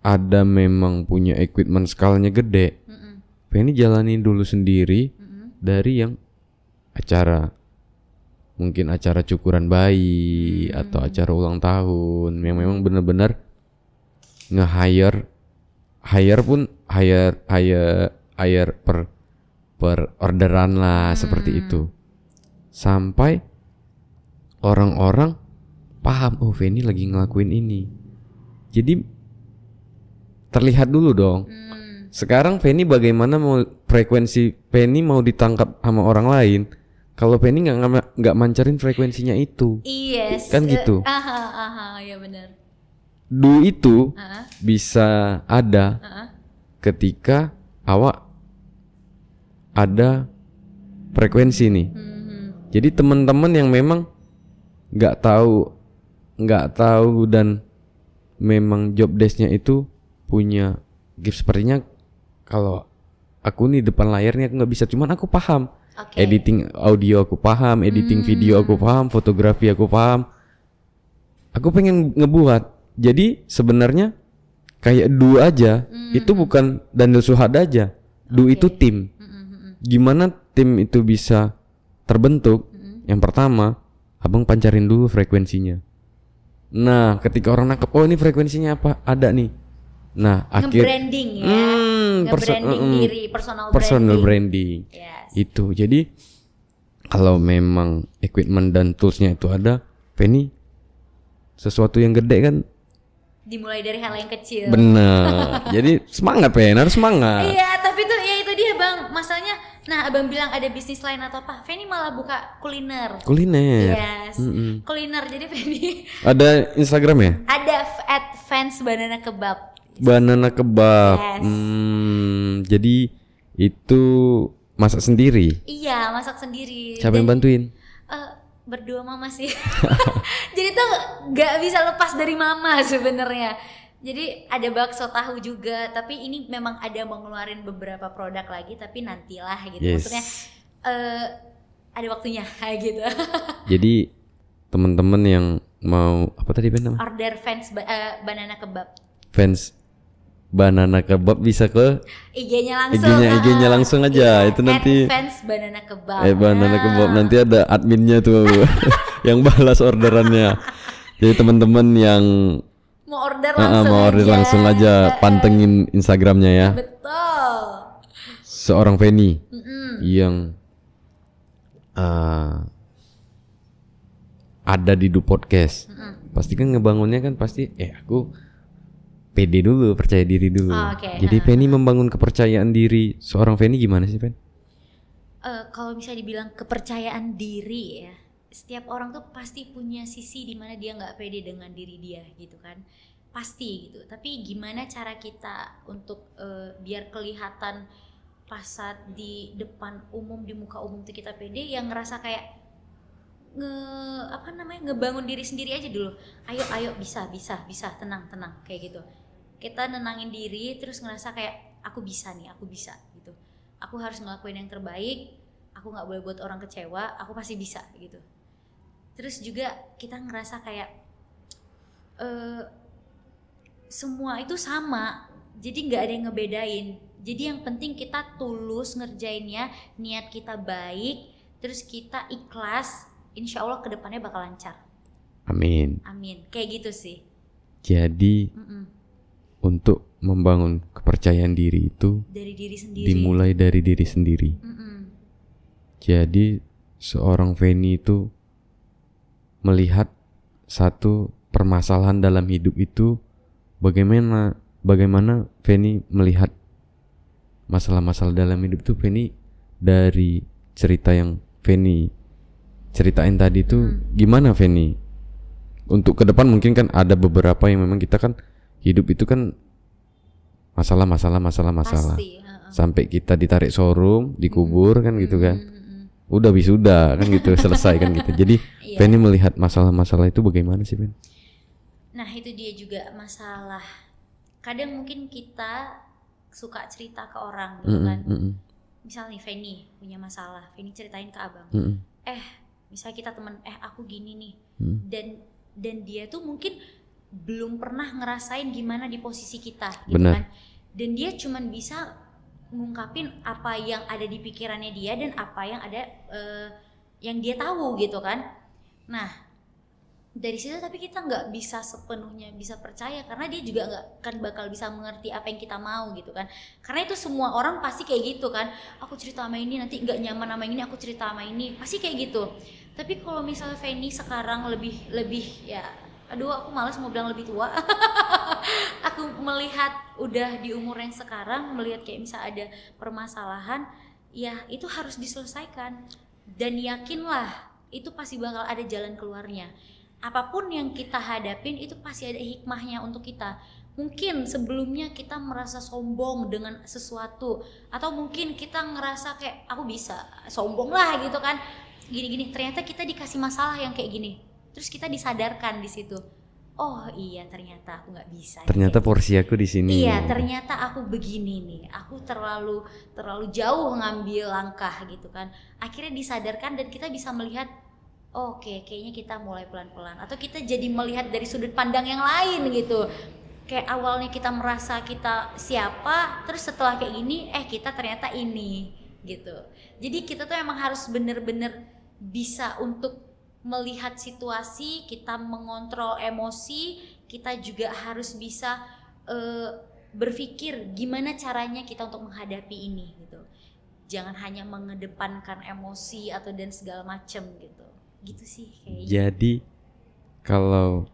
ada memang punya equipment skalanya gede, Mm-mm. Penny jalani dulu sendiri Mm-mm. dari yang acara mungkin acara cukuran bayi Hmm. atau acara ulang tahun yang memang benar-benar nge-hire hire pun hire hire hire per per orderan lah seperti itu sampai orang-orang paham oh Feni lagi ngelakuin ini jadi terlihat dulu dong Hmm. sekarang Penny bagaimana mau frekuensi Penny mau ditangkap sama orang lain kalau Penny nggak nggak mancarin frekuensinya itu Yes. Kan gitu. Aha, aha, ya benar. du itu Aha, bisa ada aha. ketika awak ada frekuensi nih. Mhm. jadi teman-teman yang memang nggak tahu nggak tahu dan memang job desknya itu punya gift sepertinya kalau aku nih depan layar nih aku nggak bisa cuman aku paham. Oke. editing audio aku paham editing video aku paham fotografi aku paham. Aku pengen ngebuat. Jadi sebenarnya kayak du aja itu bukan Daniel Suhad aja. Du itu tim gimana tim itu bisa terbentuk? Yang pertama abang pancarin dulu frekuensinya. Nah ketika orang nangkep oh ini frekuensinya apa? Ada nih. Nah akhir Nge-branding ya. Hmm, perso- Nge-branding mm, diri, personal, personal branding. branding. Yes. itu. Jadi kalau memang equipment dan toolsnya itu ada Penny sesuatu yang gede kan Dimulai dari hal yang kecil. bener jadi semangat Pen harus semangat Iya, tapi tuh ya itu dia bang. Masalahnya, nah abang bilang ada bisnis lain atau apa? Feni malah buka kuliner. kuliner Yes, Mm-mm. kuliner. Jadi Feni ada Instagram ya ada at fans banana kebab. banana kebab Yes. Hmm, jadi itu masak sendiri Iya, masak sendiri. siapa yang bantuin Eh, berdua mama sih. Jadi tuh nggak bisa lepas dari mama sebenarnya. Jadi ada bakso tahu juga, tapi ini memang ada mau ngeluarin beberapa produk lagi, tapi nantilah gitu. Yes. Maksudnya eh ada waktunya gitu. jadi teman-teman yang mau apa tadi Ben Order fans ba- eh, banana kebab. fans banana kebab bisa ke IG-nya langsung. IG-nya ah, IG-nya langsung aja. iya, Itu nanti- fans banana kebab. Eh banana Ah. kebab nanti ada adminnya tuh yang balas orderannya. Jadi teman-teman yang Mau order ah, langsung mau order aja. langsung aja pantengin Instagramnya ya. Betul. Seorang Feni Mm-mm. yang ah, ada di Du Podcast. Mm-mm. Pasti kan ngebangunnya kan pasti eh aku pede dulu, percaya diri dulu. Oh, oke. Jadi Ha, Penny membangun kepercayaan diri seorang Penny gimana sih, Pen? Eh, kalau misalnya dibilang kepercayaan diri ya, setiap orang tuh pasti punya sisi di mana dia nggak pede dengan diri dia gitu kan, pasti gitu. Tapi gimana cara kita untuk eh, biar kelihatan pas saat di depan umum di muka umum tuh kita pede, yang ngerasa kayak nge apa namanya ngebangun diri sendiri aja dulu. Ayo ayo bisa bisa bisa tenang tenang kayak gitu. Kita nenangin diri terus ngerasa kayak aku bisa nih aku bisa gitu. Aku harus ngelakuin yang terbaik aku nggak boleh buat orang kecewa aku pasti bisa gitu. Terus juga kita ngerasa kayak eh semua itu sama jadi nggak ada yang ngebedain. Jadi yang penting kita tulus ngerjainnya niat kita baik terus kita ikhlas insya Allah ke depannya bakal lancar. Amin. amin. Kayak gitu sih. Jadi Mm-mm. Untuk membangun kepercayaan diri itu dari diri sendiri dimulai dari diri sendiri. Mm-mm. Jadi seorang Feni itu melihat satu permasalahan dalam hidup itu bagaimana bagaimana Feni melihat masalah-masalah dalam hidup itu Feni dari cerita yang Feni ceritain tadi itu gimana Feni untuk ke depan mungkin kan ada beberapa yang memang kita kan hidup itu kan masalah masalah masalah masalah pasti heeh. sampai kita ditarik showroom dikubur kan gitu kan Mm-mm. udah wisuda kan gitu selesai kan gitu jadi Iya. Penny melihat masalah-masalah itu bagaimana sih Pen? Nah itu dia juga masalah. Kadang mungkin kita suka cerita ke orang gitu Mm-mm, kan. mm-mm, Misal nih Feni punya masalah, Feni ceritain ke abang. mm-mm, Eh, misalnya kita teman, eh aku gini nih. mm. Dan dan dia tuh mungkin belum pernah ngerasain gimana di posisi kita gitu Benar. kan. Dan dia cuman bisa ngungkapin apa yang ada di pikirannya dia dan apa yang ada eh, yang dia tahu gitu kan. Nah, dari situ tapi kita nggak bisa sepenuhnya bisa percaya karena dia juga nggak kan bakal bisa mengerti apa yang kita mau gitu kan karena itu semua orang pasti kayak gitu kan aku cerita sama ini nanti nggak nyaman sama ini aku cerita sama ini pasti kayak gitu tapi kalau misalnya Feni sekarang lebih lebih ya aduh aku malas mau bilang lebih tua. Aku melihat udah di umur yang sekarang melihat kayak misal ada permasalahan ya itu harus diselesaikan. Dan yakinlah itu pasti bakal ada jalan keluarnya. Apa pun yang kita hadapin itu pasti ada hikmahnya untuk kita. Mungkin sebelumnya kita merasa sombong dengan sesuatu atau mungkin kita ngerasa kayak aku bisa sombong lah gitu kan. Gini-gini ternyata kita dikasih masalah yang kayak gini terus kita disadarkan di situ oh iya ternyata aku nggak bisa Ternyata kayak porsi aku di sini. Iya, ternyata aku begini nih. Aku terlalu terlalu jauh ngambil langkah gitu kan. Akhirnya disadarkan dan kita bisa melihat "Oh, oke, kayaknya kita mulai pelan-pelan atau kita jadi melihat dari sudut pandang yang lain gitu. Kayak awalnya kita merasa kita siapa, terus setelah kayak gini eh kita ternyata ini gitu. Jadi kita tuh emang harus bener-bener bisa untuk melihat situasi, kita mengontrol emosi, kita juga harus bisa eh, berpikir gimana caranya kita untuk menghadapi ini gitu. Jangan hanya mengedepankan emosi atau dan segala macam gitu. Gitu sih kayaknya. Jadi kalau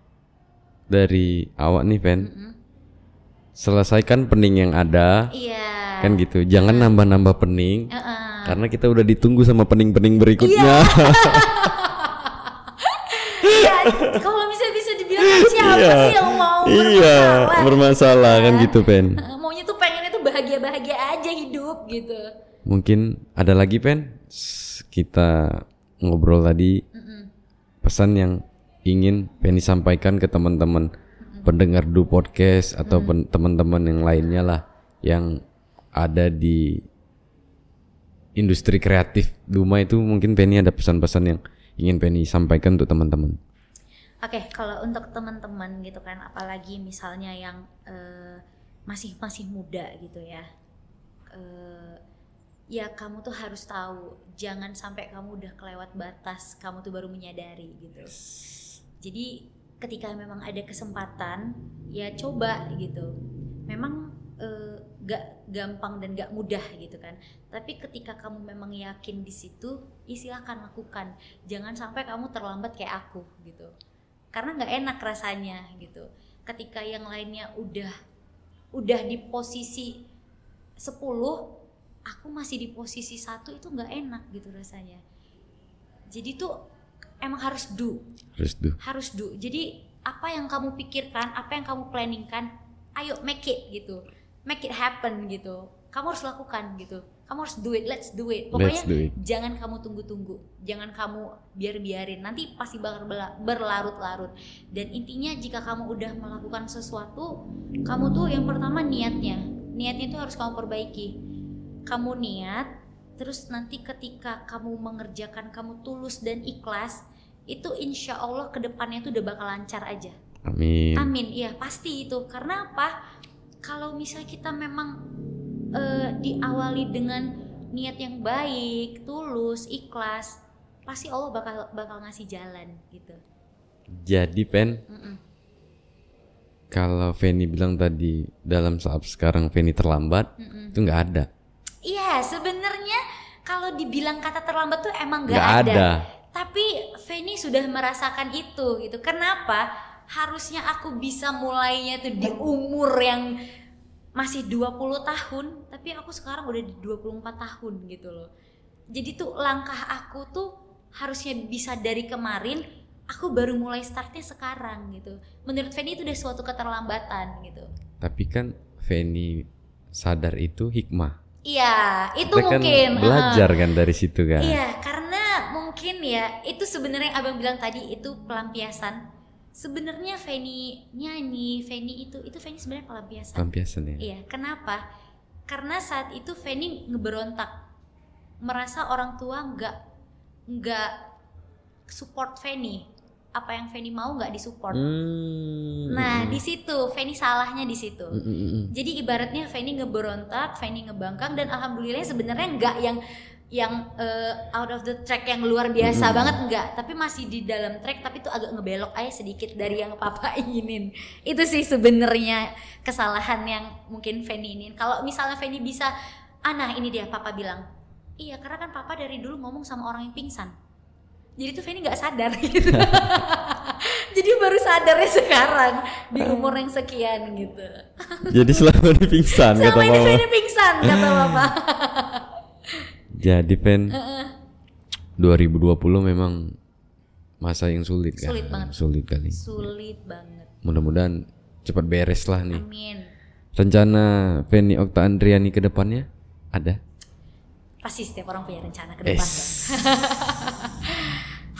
dari awak nih Pen, Mm-mm. selesaikan pening yang ada Iya. kan gitu. Jangan nambah-nambah pening Heeh. karena kita udah ditunggu sama pening-pening berikutnya. Iya, kalau misalnya bisa dibilang siapa Iya. sih yang mau iya, bermasalah? bermasalah kan Iya. gitu Pen. Maunya tuh pengennya tuh bahagia-bahagia aja hidup gitu. Mungkin ada lagi Pen? Kita ngobrol tadi Mm-mm. pesan yang ingin Penny sampaikan ke teman-teman pendengar Du Podcast atau pen- teman-teman yang lainnya lah yang ada di industri kreatif Duma itu mungkin Penny ada pesan-pesan yang ingin Penny sampaikan untuk teman-teman. Oke, kalau untuk teman-teman gitu kan, apalagi misalnya yang eh, masih masih muda gitu ya, eh, ya kamu tuh harus tahu, jangan sampai kamu udah kelewat batas, kamu tuh baru menyadari gitu. Jadi ketika memang ada kesempatan, ya coba gitu. Memang eh, gak gampang dan gak mudah gitu kan. Tapi ketika kamu memang yakin di situ, ya silahkan lakukan. Jangan sampai kamu terlambat kayak aku gitu karena nggak enak rasanya gitu. Ketika yang lainnya udah udah di posisi 10 aku masih di posisi satu itu nggak enak gitu rasanya. Jadi tuh emang harus do. Harus do. Harus do. Jadi apa yang kamu pikirkan apa yang kamu planningkan ayo make it gitu. Make it happen gitu. Kamu harus lakukan gitu kamu harus do it let's do it. Pokoknya do it. jangan kamu tunggu-tunggu. Jangan kamu biar-biarin. Nanti pasti bakal berlarut-larut. Dan intinya jika kamu udah melakukan sesuatu kamu tuh yang pertama niatnya. Niatnya itu harus kamu perbaiki. Kamu niat terus nanti ketika kamu mengerjakan kamu tulus dan ikhlas itu insya Allah ke depannya tuh udah bakal lancar aja. Amin. Amin. Iya pasti itu. Karena apa? Kalau misalnya kita memang uh, diawali dengan niat yang baik, tulus, ikhlas, pasti Allah bakal bakal ngasih jalan gitu. Jadi pen, mm -mm. kalau Feni bilang tadi dalam saat sekarang Feni terlambat, mm -mm. itu nggak ada. Iya, sebenarnya kalau dibilang kata terlambat tuh emang nggak ada. ada. Tapi Feni sudah merasakan itu gitu. Kenapa? Harusnya aku bisa mulainya tuh di umur yang masih 20 tahun tapi aku sekarang udah di 24 tahun gitu loh. Jadi tuh langkah aku tuh harusnya bisa dari kemarin aku baru mulai startnya sekarang gitu. Menurut Feni itu udah suatu keterlambatan gitu. Tapi kan Feni sadar itu hikmah. Iya itu Kita kan mungkin. kan belajar kan dari situ kan. Iya karena mungkin ya itu sebenarnya abang bilang tadi itu pelampiasan sebenarnya Feni nyanyi, Feni itu itu Feni sebenarnya pelampiasan. Pelampiasan ya. Iya, kenapa? Karena saat itu Feni ngeberontak, merasa orang tua nggak nggak support Feni, apa yang Feni mau nggak disupport. Hmm. Nah di situ Feni salahnya di situ. Hmm. Jadi ibaratnya Feni ngeberontak, Feni ngebangkang dan alhamdulillah sebenarnya nggak yang yang uh, out of the track yang luar biasa mm. banget enggak. Tapi masih di dalam track tapi itu agak ngebelok aja sedikit dari yang papa inginin. Itu sih sebenarnya kesalahan yang mungkin Feni ini kalau misalnya Feni bisa ah nah ini dia papa bilang. Iya karena kan papa dari dulu ngomong sama orang yang pingsan. Jadi tuh Feni nggak sadar gitu. Jadi baru sadarnya sekarang di umur yang sekian gitu. Jadi selama ini pingsan selama kata ini Feni pingsan kata papa Jadi Pen, uh -uh. 2020 memang masa yang sulit, kan? Sulit banget. Sulit kali. Sulit banget. Mudah-mudahan cepat beres lah nih. Amin. Rencana Penny Okta Andriani ke depannya ada? Pasti setiap orang punya rencana ke depan.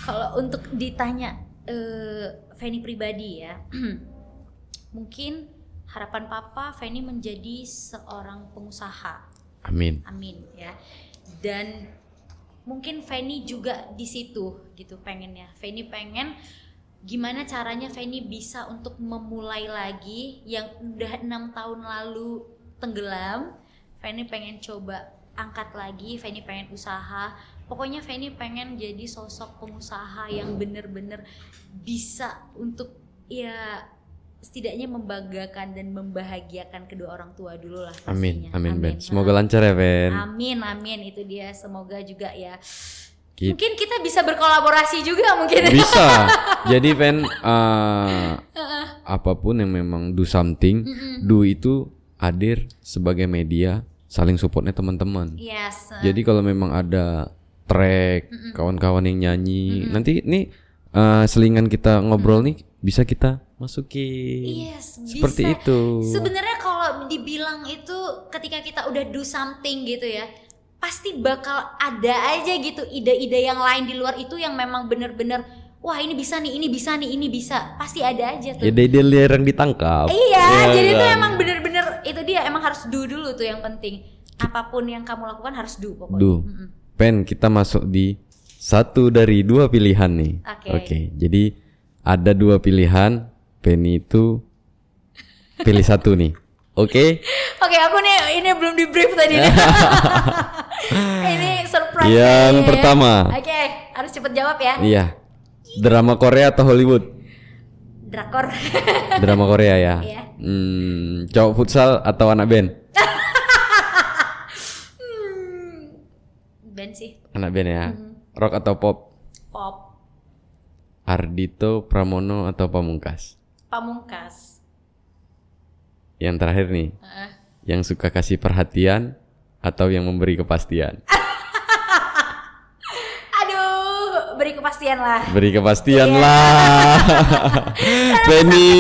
Kalau untuk ditanya uh, Feni pribadi ya, mungkin harapan papa Feni menjadi seorang pengusaha. Amin. Amin ya dan mungkin Feni juga di situ gitu pengennya. Feni pengen gimana caranya Feni bisa untuk memulai lagi yang udah enam tahun lalu tenggelam. Feni pengen coba angkat lagi Feni pengen usaha. Pokoknya Feni pengen jadi sosok pengusaha yang bener-bener bisa untuk ya setidaknya membanggakan dan membahagiakan kedua orang tua dulu lah Amin, amin, amin. Ben. Semoga lancar ya Ben. Amin, amin. Itu dia. Semoga juga ya. Gitu. Mungkin kita bisa berkolaborasi juga mungkin. Bisa. Jadi Ben, uh, apa pun yang memang do something, mm -mm. do itu hadir sebagai media saling supportnya teman-teman. Yes. Jadi kalau memang ada track, kawan-kawan yang nyanyi, mm -mm. nanti nih uh, selingan kita ngobrol mm -mm. nih bisa kita masukin. Yes, Seperti bisa. itu. Sebenarnya kalau dibilang itu ketika kita udah do something gitu ya, pasti bakal ada aja gitu ide-ide yang lain di luar itu yang memang bener-bener wah ini bisa nih, ini bisa nih, ini bisa. Pasti ada aja tuh. Ide-ide liar yang ditangkap. Iya, ya, jadi kan? tuh emang bener-bener itu dia emang harus do dulu tuh yang penting. Apa pun yang kamu lakukan harus do pokoknya. Do. Mm -mm. Pen, kita masuk di satu dari dua pilihan nih. Oke. Okay. Okay, jadi ada dua pilihan Penny itu pilih satu nih. Oke? Okay? Oke, okay, aku nih ini belum di brief tadi ini surprise. Yang ya. pertama. Oke, okay, harus cepet jawab ya. Iya. Drama Korea atau Hollywood? Drakor. Drama Korea ya. Iya. Hmm, cowok futsal atau anak band? hmm, band sih. Anak band ya. Hmm. Rock atau pop? Pop. Ardito Pramono atau Pamungkas? Pamungkas. yang terakhir nih. Heeh. Yang suka kasih perhatian atau yang memberi kepastian? Aduh, beri kepastian lah. Beri kepastian Iya. lah. Penny.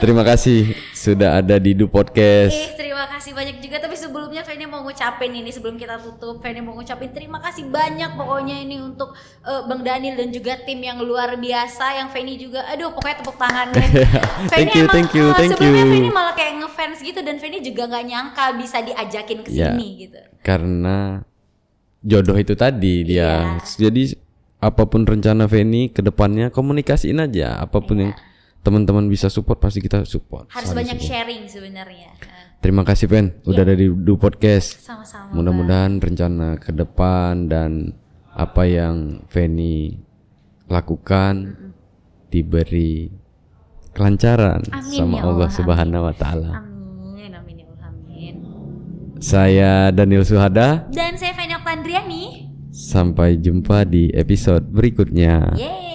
Terima kasih sudah ada di Du Podcast. Eh, terima kasih banyak juga. Tapi sebelumnya Feni mau ngucapin ini sebelum kita tutup, Feni mau ngucapin terima kasih banyak pokoknya ini untuk eh, Bang Daniel dan juga tim yang luar biasa, yang Feni juga. Aduh, pokoknya tepuk tangan deh. Thank you, thank you, eh, thank sebelumnya you. Feni malah kayak ngefans gitu dan Feni juga nggak nyangka bisa diajakin ke sini gitu. Karena jodoh itu tadi dia. Iya. Jadi apa pun rencana Feni ke depannya komunikasiin aja. Apa pun yang teman-teman bisa support pasti kita support. Iya. Harus banyak support. sharing sebenarnya. Terima kasih Pen udah ada di Du Podcast. Sama-sama. Mudah-mudahan rencana ke depan dan apa yang Feni lakukan diberi kelancaran Amin, sama ya Allah Allah, Subhanahu wa taala. Amin, amin ya Allah, amin. Saya Daniel Suhada. Dan saya Feni Oktandriani. Sampai jumpa di episode berikutnya. Yeay.